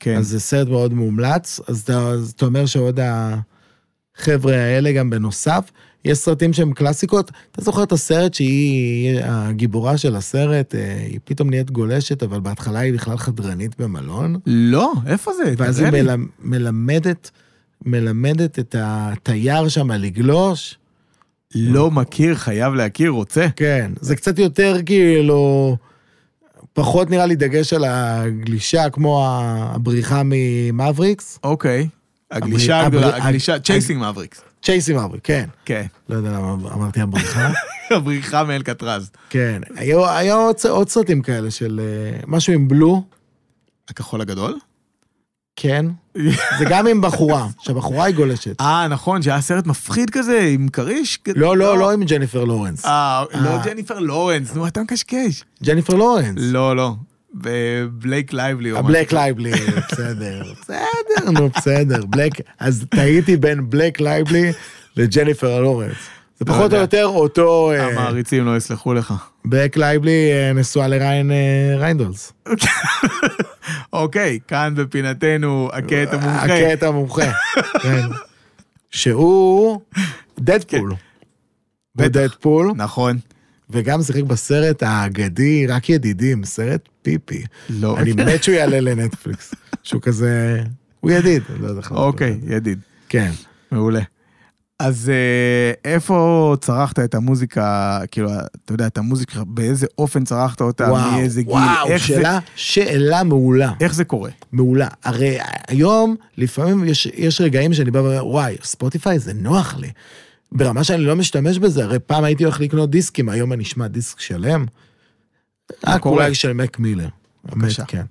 כן. אז זה סרט מאוד מומלץ, אז אתה, אז אתה אומר שעוד החבר'ה האלה גם בנוסף, יש סרטים שהם קלאסיקות, אתה זוכר את הסרט שהיא הגיבורה של הסרט, אה, היא פתאום נהיית גולשת, אבל בהתחלה היא בכלל חדרנית במלון, לא, איפה זה? ואז היא. מל, מלמדת, מלמדת את התייר שם לגלוש, לא מכיר, חייב להכיר, רוצה. כן, זה קצת יותר כאילו, פחות נראה לי דגש על הגלישה כמו הבריחה ממבריקס, אוקיי. הגלישה הגדולה, הגלישה, הג- Chasing Maverick. Chasing Maverick, כן. כן. לא יודע למה אמרתי הבריחה. הבריחה מאלקטרז. כן, היו, עוד סרטים כאלה של אה, משהו עם Blue, הכחול הגדול? כן. זה גם עם בחורה, שהבחורה היא גולשת. אה, נכון, שהיה סרט מפחיד כזה, עם כריש? לא, לא, לא עם ג'ניפר לורנס. אה, לא אה. ג'ניפר לורנס, נו, אתה מקשקש. ג'ניפר לורנס. לא, לא. בלייק לייבלי. הבלק לייבלי, בסדר, בסדר, נו, בסדר. בלק, אז טעיתי בין בלק לייבלי לג'ניפר לורנס. זה לא פחות או. יותר אותו... אה, המעריצים לא יסלחו לך. בלק לייבלי אה, נשואה לריין ריינדולס. אוקיי, כאן בפינתנו, הקטע המומחה. הקטע המומחה. כן. שהוא דדפול. הוא בטח. דדפול, נכון. וגם שיחק בסרט האגדי, רק ידידים, סרט פיפי. לא. אני מת שהוא יעלה לנטפליקס. שהוא כזה... הוא ידיד, לא. אוקיי, ידיד. כן. מעולה. אז אה, איפה צרכת את המוזיקה, כאילו, אתה יודע, את המוזיקה, באיזה אופן צרכת אותה, וואו, מאיזה גיל, וואו, איך זה, שאלה, שאלה מעולה. איך זה קורה? מעולה. הרי היום, לפעמים יש, יש רגעים שאני בא ואומר, וואי, ספוטיפיי זה נוח לי. ברמה שאני לא משתמש בזה, הרי פעם הייתי הולך לקנות דיסקים, היום אני אשמע דיסק שלם. רק? אולי של מק מילר. בבקשה. כן.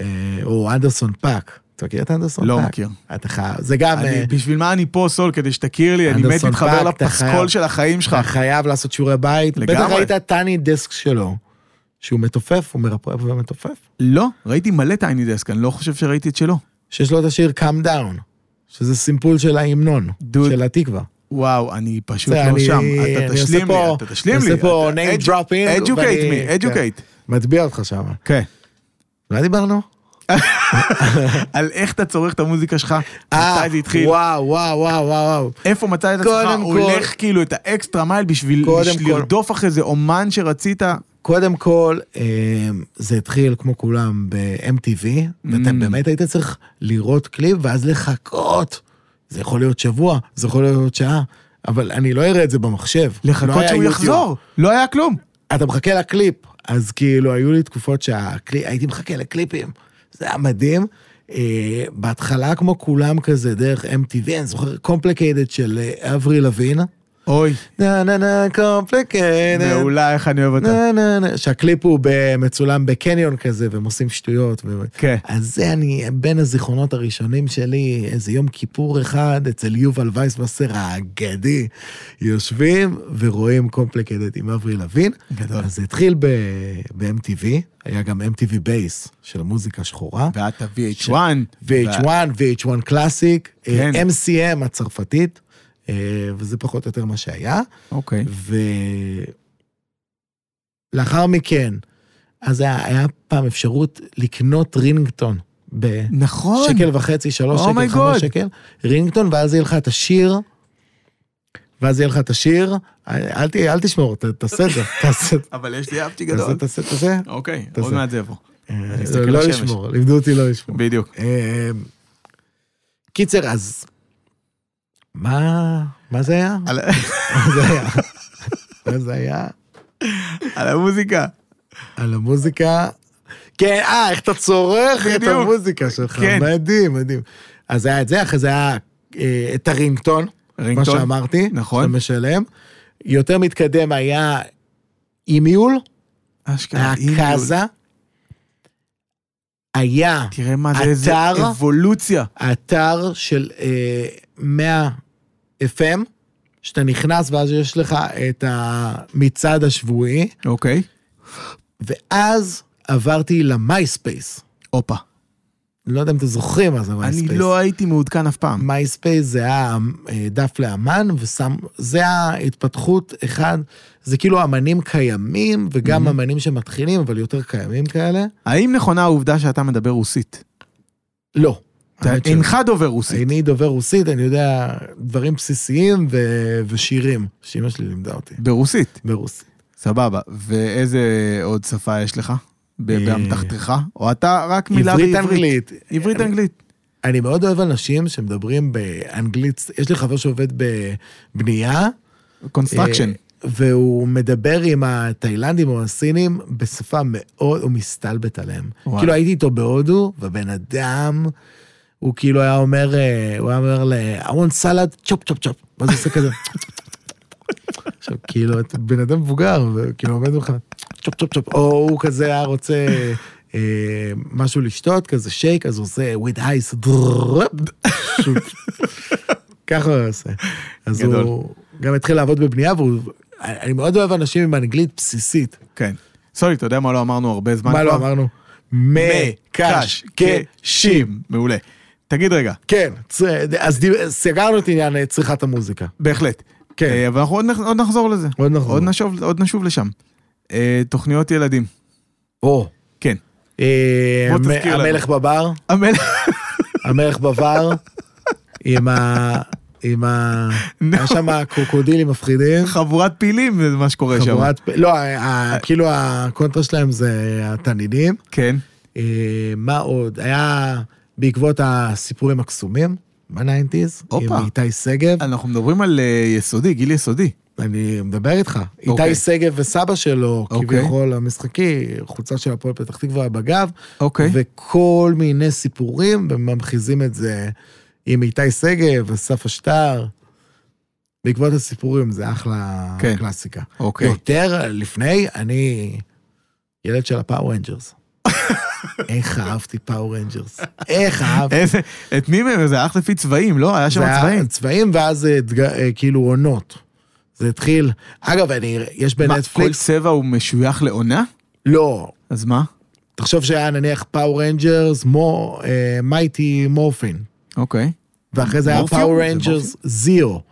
אה, או אנדרסון פאק, אתה מכיר את אנדרסון לא פאק? מכיר. אתה חייב, זה גם, אה, אני- בשביל מה אני פה, סול? כדי שתכיר לי, אני מת להתחבר לפסקול חייב. של החיים שלך. אתה חייב לעשות שיעורי בית. בטח לגמרי. ראית Tiny Desk שלו, שהוא מתופף, הוא מרפרף ומתופף. לא, ראיתי מלא Tiny Desk, אני לא חושב שראיתי את שלו. שיש לו את השיר Come Down, שזה סימפול של ההמנון, דוד. של התקווה. וואו, אני פשוט לא אני- שם. אני אתה תשלים לי, אתה תשלים אני לי. עושה פה name dropping, educate me, educate. מטביע אותך שם. כן. מה דיברנו? על איך אתה צורך את המוזיקה שלך, אה, מתי זה התחיל, וואו, וואו, וואו, וואו. איפה מצאת את עצמך, הולך כאילו את ה extra mile בשביל לרדוף אחרי איזה אומן שרצית. קודם כל, אה, זה התחיל כמו כולם ב-MTV, ואתה Mm. באמת היית צריך לראות קליפ ואז לחכות. זה יכול להיות שבוע, זה יכול להיות שעה, אבל אני לא אראה את זה במחשב. לא לחכות היה שהוא. יחזור, לא היה כלום. אתה מחכה לקליפ, אז כאילו היו לי תקופות שהייתי מחכה לקליפים, זה היה מדהים. אה, בהתחלה כמו כולם כזה דרך MTV, אני זוכר Complicated של אה, אברי לוין. אוי, נה נה נה Complicated. מעולה, איך אני אוהב אותה. נה נה נה, שהקליפ הוא מצולם בקניון כזה, והם עושים שטויות. כן. אז זה אני, בין הזיכרונות הראשונים שלי, איזה יום כיפור אחד, אצל יובל וייסבסר האגדי, יושבים ורואים Complicated עם אברי לוין. גדול. אז זה התחיל ב- ב-MTV, היה גם MTV Base של המוזיקה שחורה. ואת ה-VH1. VH1, VH1 Classic, כן. MCM הצרפתית, וזה פחות או יותר מה שהיה. אוקיי. ולאחר מכן, אז היה, היה פעם אפשרות לקנות רינגטון בשקל נכון. וחצי, שלוש Oh שקל, חמש. שקל, רינגטון, ואז יהיה לך את השיר, ואז יהיה לך את השיר, אל, ת, אל תשמור, ת, תעשה את זה, תעשה, אבל יש לי אפצ'י גדול. תעשה, תעשה. אוקיי, תעשה. עוד מעט זה יבוא. אה, לא. לשמור, לימדו אותי לא לשמור. בדיוק. אה, קיצר, אז מה, מה זה היה? מה זה היה? מה זה היה? על המוזיקה. על המוזיקה. כן, אה, איך אתה צורך את. המוזיקה שלך, כן. מדהים, מדהים. אז היה את זה, אחרי זה היה אה, את הרינגטון, מה רינגטון. שאמרתי, נכון. שאתה משלם. יותר מתקדם היה אימיול, אשכרה. היה אימיול. קאזה, היה תראה מה זה, איזה. אבולוציה. אתר של אה, 100 FM, שאתה נכנס ואז יש לך את המצעד השבועי, אוקיי. ואז עברתי למייספייס. הופה. לא יודע אם אתם זוכרים מה זה מייספייס. אני לא הייתי מעודכן אף פעם. מייספייס זה היה אה, דף לאמן, ושם, זה ההתפתחות, אחד, זה כאילו אמנים קיימים, וגם Mhm. אמנים שמתחילים, אבל יותר קיימים כאלה. האם נכונה העובדה שאתה מדבר רוסית? לא. אינך דובר רוסית. אני דובר רוסית, אני יודע דברים בסיסיים ו- ושירים, שאמא שלי לימדה אותי, ברוסית. ברוסית. סבבה. ואיזה עוד שפה יש לך? אה, באמתחתך? או אתה רק מילה עברית בעברית? אנגלית. עברית אנגלית. אני מאוד אוהב אנשים שמדברים באנגלית, יש לי חבר שעובד בבנייה, construction. אה, והוא מדבר עם התאילנדים או הסינים בשפה מאוד, הוא מסתלבט עליהם. וואלה. כאילו הייתי איתו בהודו, ובן אדם, הוא כאילו היה אומר, אה, הוא היה אומר ל... I want salad, chop chop chop. ואז הוא עושה כזה. עכשיו, כאילו, אתה בן אדם מבוגר, וכאילו עומד ממך, צ'ופ צ'ופ צ'ופ, או הוא כזה היה רוצה אה, משהו לשתות, כזה שייק, אז הוא עושה with ice. ככה הוא עושה. אז גדול. הוא גם התחיל לעבוד בבנייה, והוא... אני מאוד אוהב אנשים עם אנגלית בסיסית. כן. סורי, אתה יודע מה לא אמרנו הרבה זמן מה כבר? לא אמרנו? מקשקשים. מעולה. תגיד רגע, כן, אז סגרנו את עניין אה, צריכת המוזיקה. בהחלט. כן. אה, אבל אנחנו עוד עוד נחזור לזה. עוד נחזור. עוד נשוב- עוד נשוב לשם. אה, תוכניות ילדים. או. כן. אה, בוא תזכיר לנו. המלך בבר, המלך... המלך בבר, עם ה... עם ה... היה שם קרוקודילים מפחידים. חבורת פילים זה מה שקורה שם. חבורת... לא, ה- ה- כאילו הקונטרה שלהם זה התנינים. כן. אה, מה עוד? היה בעקבות הסיפורים הקסומים בניינטיז, עם. איתי שגב. אנחנו מדברים על אה, יסודי, גיל יסודי. אני מדבר איתך. אוקיי. איתי שגב וסבא שלו, אוקיי. כביכול המשחקי, חולצה של הפועל פתח תקווה בגב, אוקיי. וכל מיני סיפורים, וממחיזים את זה עם איתי שגב וסף השטר. בעקבות הסיפורים זה אחלה כן. קלאסיקה. אוקיי. יותר לפני, אני ילד של ה Power Rangers. איך אהבתי Power Rangers. איך אהבתי. איזה, את מי מהם? זה הלך לפי צבעים, לא? היה שם צבעים. צבעים ואז אה, אה, כאילו עונות. זה התחיל, אגב, אני, יש מה, כל בנטפליקס, צבע הוא משוייך לעונה? לא, אז מה? תחשוב שהיה נניח פאור רנג'רס, Mighty Morphin, אוקיי. ואחרי זה היה? Power Rangers Zeo,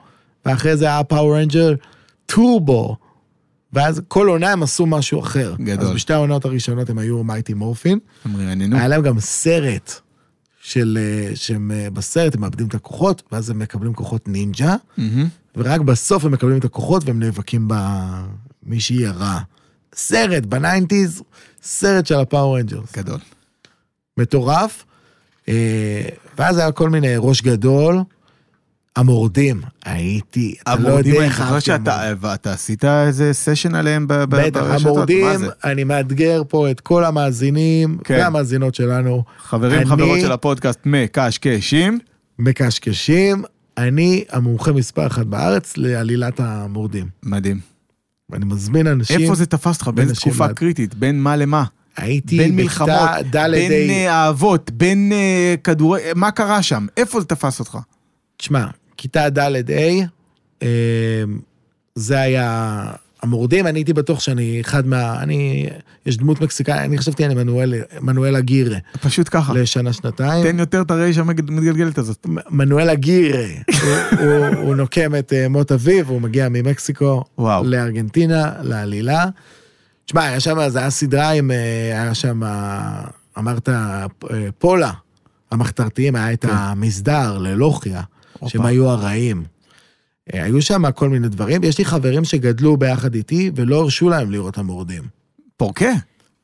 ואחרי זה היה Power Ranger טורבו, ואז כל עונה הם עשו משהו אחר. גדול. אז בשתי העונות הראשונות הם היו Mighty Morphin, הם רעננו. היה להם גם סרט של, אה, שהם אה, בסרט הם מאבדים את הכוחות, ואז הם מקבלים כוחות נינג'ה, מהמם. ורק בסוף הם מקבלים את הכוחות והם נאבקים במישהי הרע. סרט ב nineties, סרט של ה Power Rangers. גדול. מטורף. אה, ואז היה כל מיני ראש גדול. המורדים, הייתי, אתה לא המורדים, יודע איך אהבתי שאתה המורדים. ואתה עשית איזה סשן עליהם בטח, ברשתות, מה המורדים, זה? אני מאתגר פה את כל המאזינים כן. והמאזינות שלנו. חברים, אני- חברות של הפודקאסט מקשקשים. מקשקשים, אני המומחה מספר אחת בארץ לעלילת המורדים. מדהים. ואני מזמין אנשים, איפה זה תפס אותך? אנשים תקופה מה- קריטית? בין מה למה? הייתי בין מלחמות, בין אה, אהבות, בין אה, כדורי... מה קרה שם? איפה זה תפס אותך? תשמע, כיתה ד' ה', אה, זה היה המורדים, אני הייתי בטוח שאני אחד מה... אני... יש דמות מקסיקאית, אני חשבתי אני מנואל, מנואל אגירה, פשוט ככה. לשנה-שנתיים. תן יותר את הרייש המתגלגלת הזאת. מנואל אגירה, הוא, הוא, הוא נוקם את אה, מות אביו, הוא מגיע ממקסיקו וואו. לארגנטינה, לעלילה. תשמע, היה שם, זה היה סדרה עם, אה, היה שם, אמרת, פולה, המחתרתיים, היה את כן. המסדר ללוחיה, הופה. שהם היו הרעים. אה, היו שם כל מיני דברים, ויש לי חברים שגדלו ביחד איתי ולא הרשו להם לראות המורדים. פורקה.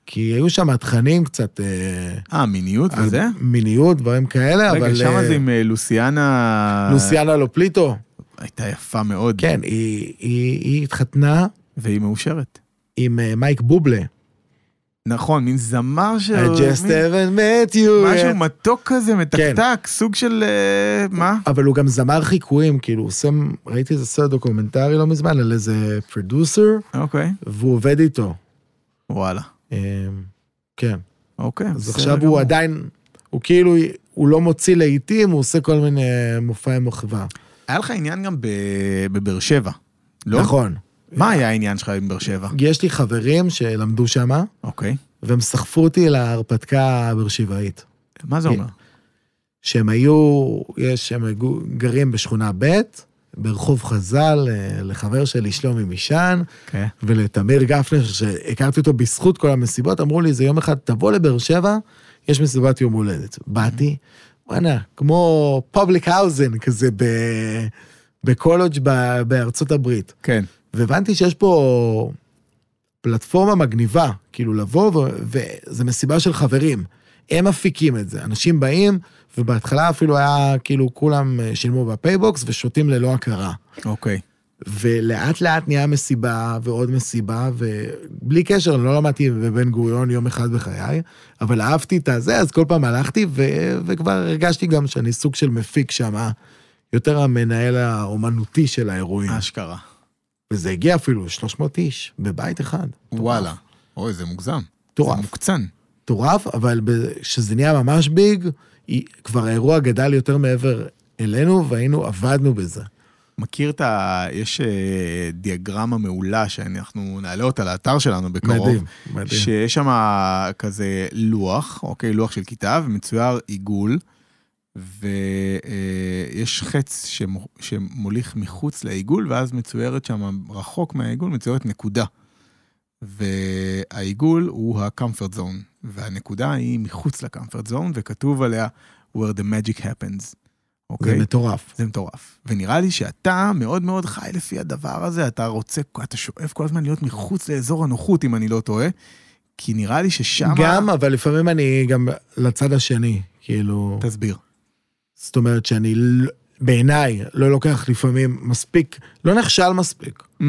כי היו שם תכנים קצת... אה, אה, מיניות וזה? מיניות, דברים כאלה, רגע, אבל... שם אה, זה עם לוסיאנה... לוסיאנה לופליטו, הייתה יפה מאוד. כן, היא, היא, היא התחתנה והיא מאושרת. עם מייקל בובלה. נכון, מין זמר ש... I just מין- haven't met you. משהו yet. מתוק כזה, מתקתק, סוג של... אה, מה? אבל הוא גם זמר חיקויים, כאילו, הוא עושה, ראיתי איזה סרט דוקומנטרי לא מזמן על איזה פרודוסר, אוקיי, והוא עובד איתו. וואלה. אה, כן. אוקיי, אז עכשיו גמור. הוא עדיין, הוא כאילו, הוא לא מוציא לעיתים, הוא עושה כל מיני מופעי מחווה. היה לך עניין גם בבאר שבע, לא? נכון. מה היה העניין שלך עם באר שבע? יש לי חברים שלמדו שמה, אוקיי. והם סחפו אותי להרפתקה הבאר שבעית. מה זה אומר? שהם היו, יש, הם גרים בשכונה ב', ברחוב חז"ל, אה, לחבר שלי שלומי מישן, כן. ולתמיר גפנר, שהכרתי אותו בזכות כל המסיבות, אמרו לי, זה יום אחד, תבוא לבאר שבע, יש מסיבת יום הולדת. באתי, וואנה, כמו פובליק האוזן, כזה ב... בקולג' ב- בארצות הברית. כן. והבנתי שיש פה פלטפורמה מגניבה, כאילו לבוא, ו- וזה מסיבה של חברים. הם מפיקים את זה, אנשים באים, ובהתחלה אפילו היה, כאילו, כולם אה, שילמו בפייבוקס ושותים ללא הכרה. אוקיי. ולאט לאט נהיה מסיבה ועוד מסיבה, ובלי קשר, אני לא למדתי בבן גוריון יום אחד בחיי, אבל אהבתי את הזה, אז כל פעם הלכתי, ו- וכבר הרגשתי גם שאני סוג של מפיק שם, יותר המנהל האומנותי של האירועים. אשכרה. וזה הגיע אפילו 300 איש בבית אחד. וואלה. אוי, זה מוגזם. מטורף. זה מוקצן. מטורף, אבל כשזה נהיה ממש ביג, כבר האירוע גדל יותר מעבר אלינו, והיינו, עבדנו בזה. מכיר את ה... יש אה, דיאגרמה מעולה שאנחנו נעלה אותה לאתר שלנו בקרוב. מדהים, מדהים. שיש שם כזה לוח, אוקיי, לוח של כיתה, ומצויר עיגול, ויש חץ שמו- שמוליך מחוץ לעיגול, ואז מצוירת שם, רחוק מהעיגול, מצוירת נקודה. והעיגול הוא ה-comfort zone, והנקודה היא מחוץ ל-comfort zone, וכתוב עליה where the magic happens. זה אוקיי? מטורף. זה מטורף. ונראה לי שאתה מאוד מאוד חי לפי הדבר הזה, אתה רוצה, אתה שואף כל הזמן להיות מחוץ לאזור הנוחות, אם אני לא טועה, כי נראה לי ששם... גם, אבל לפעמים אני גם לצד השני, כאילו, תסביר. זאת אומרת שאני, בעיניי, לא לוקח לפעמים מספיק, לא נכשל מספיק, Mm,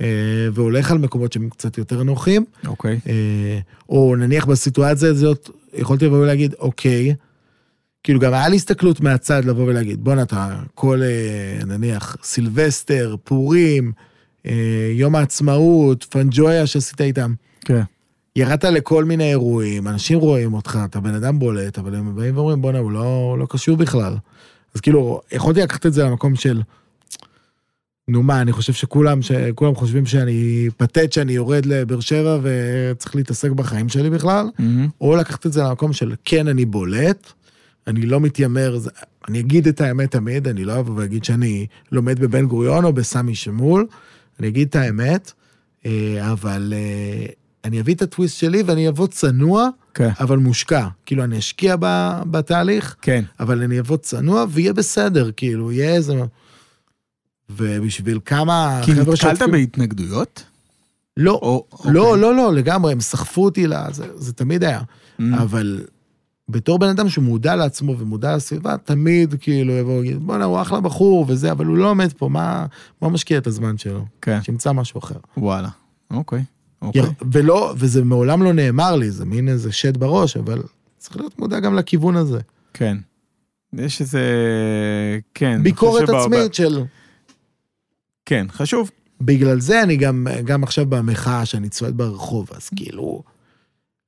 אה, והולך על מקומות שהם קצת יותר נוחים, אוקיי. אה, או נניח בסיטואציה הזאת, יכולתי לבוא ולהגיד, אוקיי, כאילו גם היה לי הסתכלות מהצד לבוא ולהגיד, בואנה, אתה כל, אה, נניח, סילבסטר, פורים, יום העצמאות, פנג'ויה שעשית איתם, כן. ירדת לכל מיני אירועים, אנשים רואים אותך, אתה בן אדם בולט, אבל הם באים ואומרים, בואנה, הוא לא, לא קשור בכלל. אז כאילו, יכולתי לקחת את זה למקום של, נו מה, אני חושב שכולם, שכולם חושבים שאני פתט, שאני יורד לבאר שבע וצריך להתעסק בחיים שלי בכלל, או לקחת את זה למקום של, כן, אני בולט, אני לא מתיימר, אני אגיד את האמת תמיד, אני לא אבוא ואגיד שאני לומד בבן גוריון או בסמי שמול, אני אגיד את האמת, אה, אבל אה, אני אביא את הטוויסט שלי ואני אבוא צנוע, כן. אבל מושקע. כאילו, אני אשקיע ב- בתהליך, כן. אבל אני אבוא צנוע ויהיה בסדר, כאילו, יהיה איזה... ובשביל כמה כי נתקלת שעוטפים- בהתנגדויות? לא, או- לא, אוקיי. לא, לא, לגמרי, הם סחפו אותי, לה- זה, זה תמיד היה. Mm. אבל בתור בן אדם שמודע לעצמו ומודע לסביבה, תמיד כאילו יבוא ויגיד, בואנה, הוא אחלה בחור וזה, אבל הוא לא עומד פה, מה, מה משקיע את הזמן שלו? כן. שימצא משהו אחר. וואלה. אוקיי. אוקיי. ולא, וזה מעולם לא נאמר לי, זה מין איזה שד בראש, אבל צריך להיות מודע גם לכיוון הזה. כן. יש איזה... כן. ביקורת ב- עצמית של... כן, חשוב. בגלל זה אני גם, גם עכשיו במחאה שאני צועד ברחוב, אז כאילו,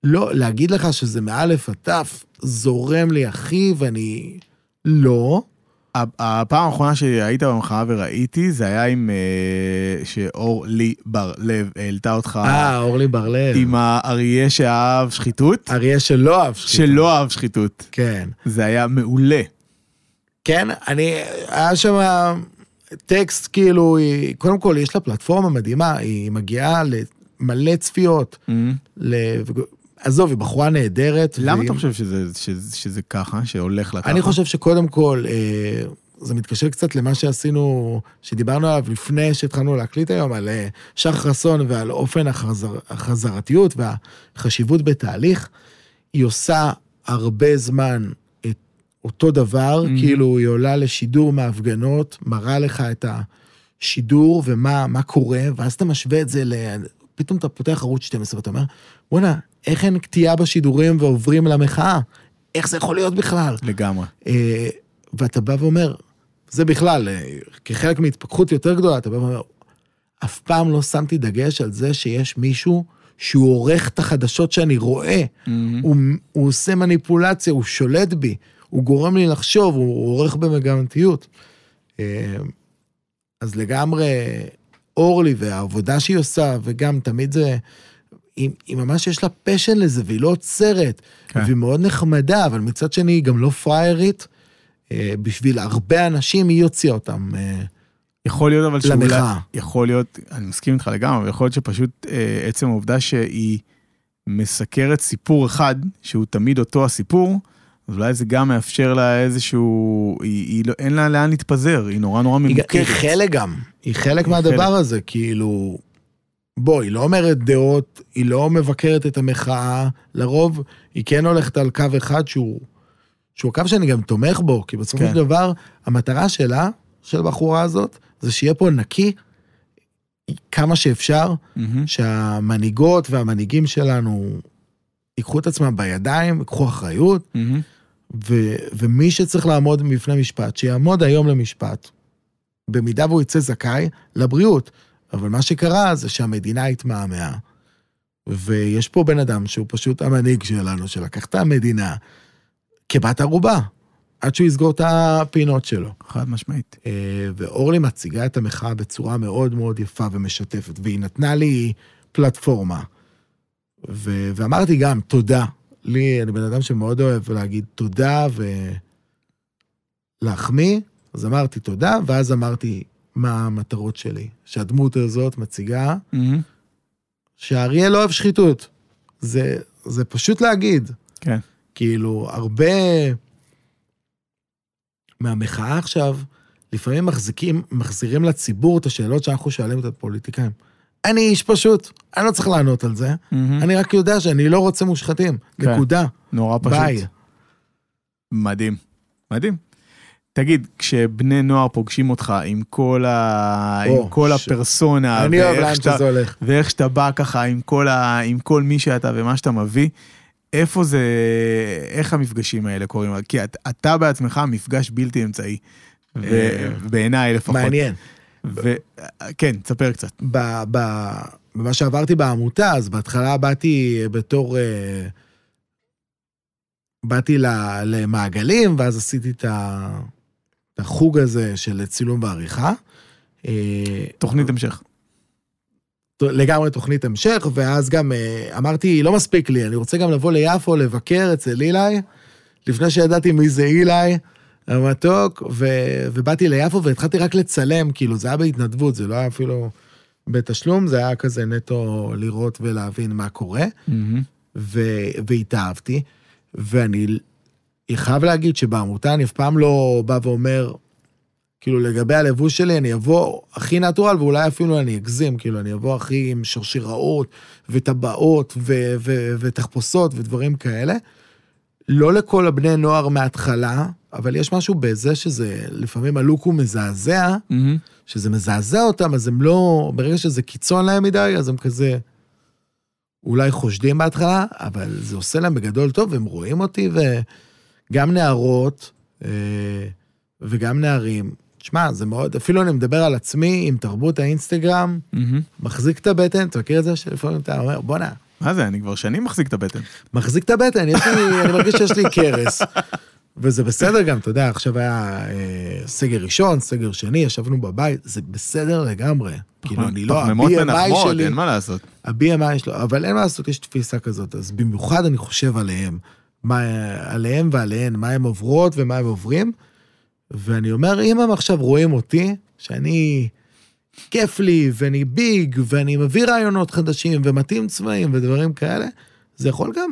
לא, להגיד לך שזה מאלף עד תף, זורם לי אחי, ואני... לא. הפעם האחרונה שהיית במחאה וראיתי, זה היה עם... אה, שאורלי בר-לב העלתה אותך אה, אורלי בר-לב. עם האריה שאהב שחיתות, אריה שלא אהב שחיתות. שלא אהב שחיתות. כן. זה היה מעולה. כן, אני, היה שם טקסט, כאילו, היא, קודם כל, יש לה פלטפורמה מדהימה, היא מגיעה למלא צפיות. ל... עזוב, היא בחורה נהדרת. למה והיא- אתה חושב שזה, שזה, שזה ככה, שהולך ככה? אני חושב שקודם כל, אה, זה מתקשר קצת למה שעשינו, שדיברנו עליו לפני שהתחלנו להקליט היום, על אה, שחר חסון ועל אופן החזר, החזרתיות והחשיבות בתהליך. היא עושה הרבה זמן את אותו דבר, Mhm. כאילו היא עולה לשידור מההפגנות, מראה לך את השידור ומה מה קורה, ואז אתה משווה את זה ל... פתאום אתה פותח ערוץ 12 ואתה אומר, בואנה, איך אין קטיעה בשידורים ועוברים למחאה? איך זה יכול להיות בכלל? לגמרי. אה, ואתה בא ואומר, זה בכלל, אה, כחלק מהתפכחות יותר גדולה, אתה בא ואומר, אף פעם לא שמתי דגש על זה שיש מישהו שהוא עורך את החדשות שאני רואה. הוא, הוא עושה מניפולציה, הוא שולט בי, הוא גורם לי לחשוב, הוא, הוא עורך במגמתיות. אה, אז לגמרי, אורלי והעבודה שהיא עושה, וגם תמיד זה, היא, היא ממש יש לה פשן לזה, והיא לא עוצרת, כן. והיא מאוד נחמדה, אבל מצד שני היא גם לא פריירית. אה, בשביל הרבה אנשים היא הוציאה אותם. אה, יכול להיות אבל שאולי... יכול להיות, אני מסכים איתך לגמרי, אבל יכול להיות שפשוט אה, עצם העובדה שהיא מסקרת סיפור אחד, שהוא תמיד אותו הסיפור, אז אולי זה גם מאפשר לה איזשהו... היא, היא לא, אין לה לאן להתפזר, היא נורא נורא היא, ממוקדת. היא חלק גם, היא חלק היא מהדבר חלק. הזה, כאילו, בוא, היא לא אומרת דעות, היא לא מבקרת את המחאה, לרוב היא כן הולכת על קו אחד שהוא, שהוא הקו שאני גם תומך בו, כי בסופו כן. של דבר, המטרה שלה, של הבחורה הזאת, זה שיהיה פה נקי כמה שאפשר, מהמם. שהמנהיגות והמנהיגים שלנו ייקחו את עצמם בידיים, ייקחו אחריות, מהמם. ו, ומי שצריך לעמוד בפני משפט, שיעמוד היום למשפט, במידה והוא יצא זכאי, לבריאות. אבל מה שקרה זה שהמדינה התמהמהה. ויש פה בן אדם שהוא פשוט המנהיג שלנו, שלקח את המדינה כבת ערובה, עד שהוא יסגור את הפינות שלו. חד משמעית. אה, ואורלי מציגה את המחאה בצורה מאוד מאוד יפה ומשתפת, והיא נתנה לי פלטפורמה. ו- ואמרתי גם, תודה. לי, אני בן אדם שמאוד אוהב להגיד תודה ולהחמיא, אז אמרתי תודה, ואז אמרתי מה המטרות שלי. שהדמות הזאת מציגה מהמם. שהאריה לא אוהב שחיתות. זה, זה פשוט להגיד. כן. כאילו, הרבה מהמחאה עכשיו, לפעמים מחזיקים, מחזירים לציבור את השאלות שאנחנו שואלים את הפוליטיקאים. אני איש פשוט, אני לא צריך לענות על זה. אני רק יודע שאני לא רוצה מושחתים, כן. נקודה, נורא פשוט. ביי. מדהים. מדהים. תגיד, כשבני נוער פוגשים אותך עם כל, ה... או, עם כל ש- הפרסונה, אני אוהב לאן שאתה- שזה הולך. ואיך שאתה בא ככה עם כל, ה... עם כל מי שאתה ומה שאתה מביא, איפה זה, איך המפגשים האלה קורים? כי את, אתה בעצמך מפגש בלתי אמצעי, ו... אה, בעיניי לפחות. מעניין. ו... כן, תספר קצת. ב- ב- במה שעברתי בעמותה, אז בהתחלה באתי בתור... אה, באתי ל- למעגלים, ואז עשיתי את החוג הזה של צילום ועריכה. אה, תוכנית המשך. לגמרי תוכנית המשך, ואז גם אה, אמרתי, לא מספיק לי, אני רוצה גם לבוא ליפו לבקר אצל אילי, לפני שידעתי מי זה אילי, המתוק, ו... ובאתי ליפו והתחלתי רק לצלם, כאילו, זה היה בהתנדבות, זה לא היה אפילו בתשלום, זה היה כזה נטו לראות ולהבין מה קורה, ו... והתאהבתי, ואני חייב להגיד שבעמותה אני אף פעם לא בא ואומר, כאילו לגבי הלבוש שלי, אני אבוא הכי נטורל, ואולי אפילו אני אגזים, כאילו אני אבוא הכי עם שרשראות וטבעות ו- ו- ותחפושות ודברים כאלה. לא לכל הבני נוער מההתחלה, אבל יש משהו בזה שזה, לפעמים הלוק הוא מזעזע, שזה מזעזע אותם, אז הם לא, ברגע שזה קיצון להם מדי, אז הם כזה אולי חושדים בהתחלה, אבל זה עושה להם בגדול טוב, והם רואים אותי, וגם נערות אה, וגם נערים. תשמע, זה מאוד, אפילו אני מדבר על עצמי עם תרבות האינסטגרם, מחזיק את הבטן, אתה מכיר את זה שלפעמים אתה אומר, בואנה, מה זה, אני כבר שנים מחזיק את הבטן. מחזיק את הבטן, יש לי, אני מרגיש שיש לי קרס. וזה בסדר גם, אתה יודע, עכשיו היה אה, סגר ראשון, סגר שני, ישבנו בבית, זה בסדר לגמרי. כאילו, אני לא, ה-BMI שלי, אין מה לעשות. ה-BMI שלו, אבל אין מה לעשות, יש תפיסה כזאת, אז במיוחד אני חושב עליהם, מה, עליהם ועליהן, מה הם עוברות ומה הם עוברים, ואני אומר, אם הם עכשיו רואים אותי, שאני, כיף לי, ואני ביג, ואני מביא רעיונות חדשים, ומתאים צבעים ודברים כאלה, זה יכול גם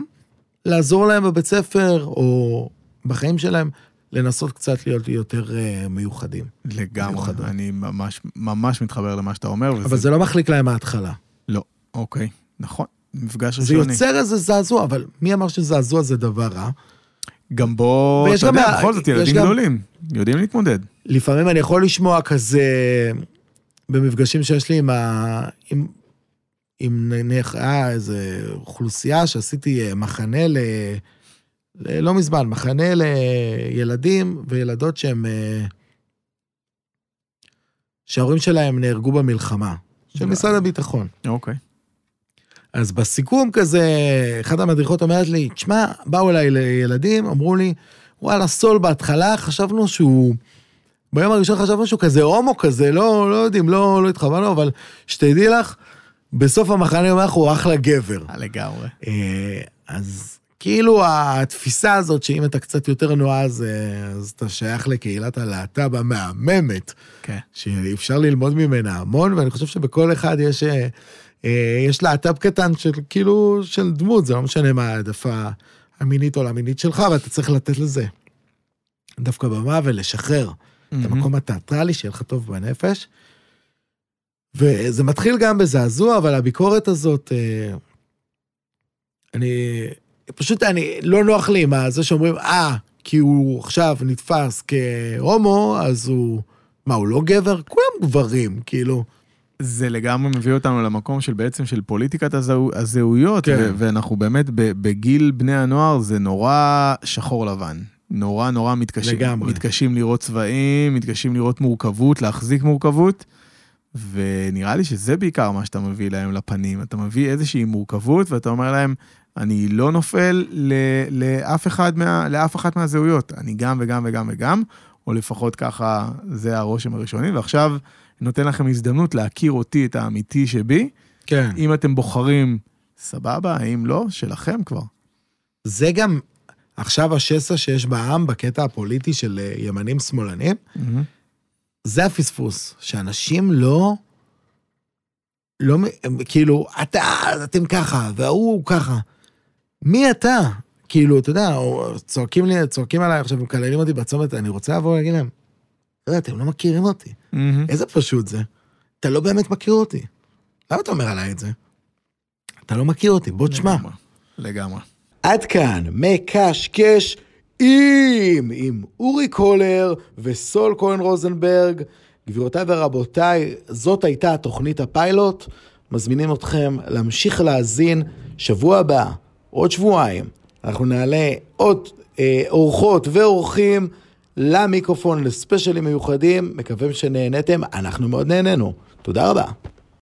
לעזור להם בבית ספר, או בחיים שלהם, לנסות קצת להיות יותר uh, מיוחדים. לגמרי, מיוחדות. אני ממש ממש מתחבר למה שאתה אומר. אבל וזה- זה לא מחליק להם מההתחלה. לא, אוקיי, נכון, מפגש זה ראשוני. יוצר איזה זעזוע, אבל מי אמר שזעזוע זה דבר רע? גם בו, אתה יודע, בכל זאת ילדים גדולים, יודעים להתמודד. לפעמים אני יכול לשמוע כזה, במפגשים שיש לי עם ה... עם, עם נניח, היה איזה אוכלוסייה שעשיתי אה, מחנה ל... ל... לא מזמן, מחנה לילדים וילדות שהם... אה, שההורים שלהם נהרגו במלחמה, של משרד הביטחון. אוקיי. אז בסיכום כזה, אחת המדריכות אומרת לי, תשמע, באו אליי לילדים, אמרו לי, וואלה, סול בהתחלה, חשבנו שהוא... ביום הראשון חשבנו שהוא כזה הומו כזה, לא, לא יודעים, לא, לא התכוונו, אבל שתדעי לך, בסוף המחנה לך, הוא אחלה גבר. אה, לגמרי. אה, אז כאילו התפיסה הזאת, שאם אתה קצת יותר נועז, אה, אז אתה שייך לקהילת הלהט"ב המהממת. כן. שאפשר ללמוד ממנה המון, ואני חושב שבכל אחד יש, יש להט"ב קטן של כאילו, של דמות, זה לא משנה מה העדפה המינית או למינית שלך, ואתה צריך לתת לזה דווקא במה ולשחרר את המקום התיאטרלי, שיהיה לך טוב בנפש. וזה מתחיל גם בזעזוע, אבל הביקורת הזאת, אה, אני, פשוט אני, לא נוח לי עם זה שאומרים, אה, כי הוא עכשיו נתפס כהומו, אז הוא, מה, הוא לא גבר? כולם גברים, כאילו. זה לגמרי מביא אותנו למקום של בעצם של פוליטיקת הזהו, הזהויות, כן. ו- ואנחנו באמת בגיל בני הנוער זה נורא שחור לבן. נורא נורא מתקשים, לגמרי. מתקשים לראות צבעים, מתקשים לראות מורכבות, להחזיק מורכבות, ונראה לי שזה בעיקר מה שאתה מביא להם לפנים. אתה מביא איזושהי מורכבות ואתה אומר להם, אני לא נופל ל- לאף, אחד מה, לאף אחת מהזהויות, אני גם וגם וגם וגם, או לפחות ככה זה הרושם הראשוני, ועכשיו נותן לכם הזדמנות להכיר אותי, את האמיתי שבי. כן. אם אתם בוחרים, סבבה, אם לא, שלכם כבר. זה גם עכשיו השסע שיש בעם בקטע הפוליטי של אה, ימנים שמאלנים, זה הפספוס, שאנשים לא, לא, כאילו, אתה, אתם ככה, וההוא ככה. מי אתה? כאילו, אתה יודע, צועקים לי, צועקים עליי עכשיו, מקללים אותי בצומת, אני רוצה לבוא ולהגיד להם, אתה יודע, אתם לא מכירים אותי. איזה פשוט זה. אתה לא באמת מכיר אותי. למה אתה אומר עליי את זה? אתה לא מכיר אותי, בוא תשמע. לגמרי. עד כאן, מקשקש עם, עם אורי קולר וסול כהן רוזנברג. גבירותיי ורבותיי, זאת הייתה תוכנית הפיילוט. מזמינים אתכם להמשיך להאזין שבוע הבא, עוד שבועיים. אנחנו נעלה עוד אה, אורחות ואורחים למיקרופון לספיישלים מיוחדים. מקווים שנהנתם, אנחנו מאוד נהנינו. תודה רבה.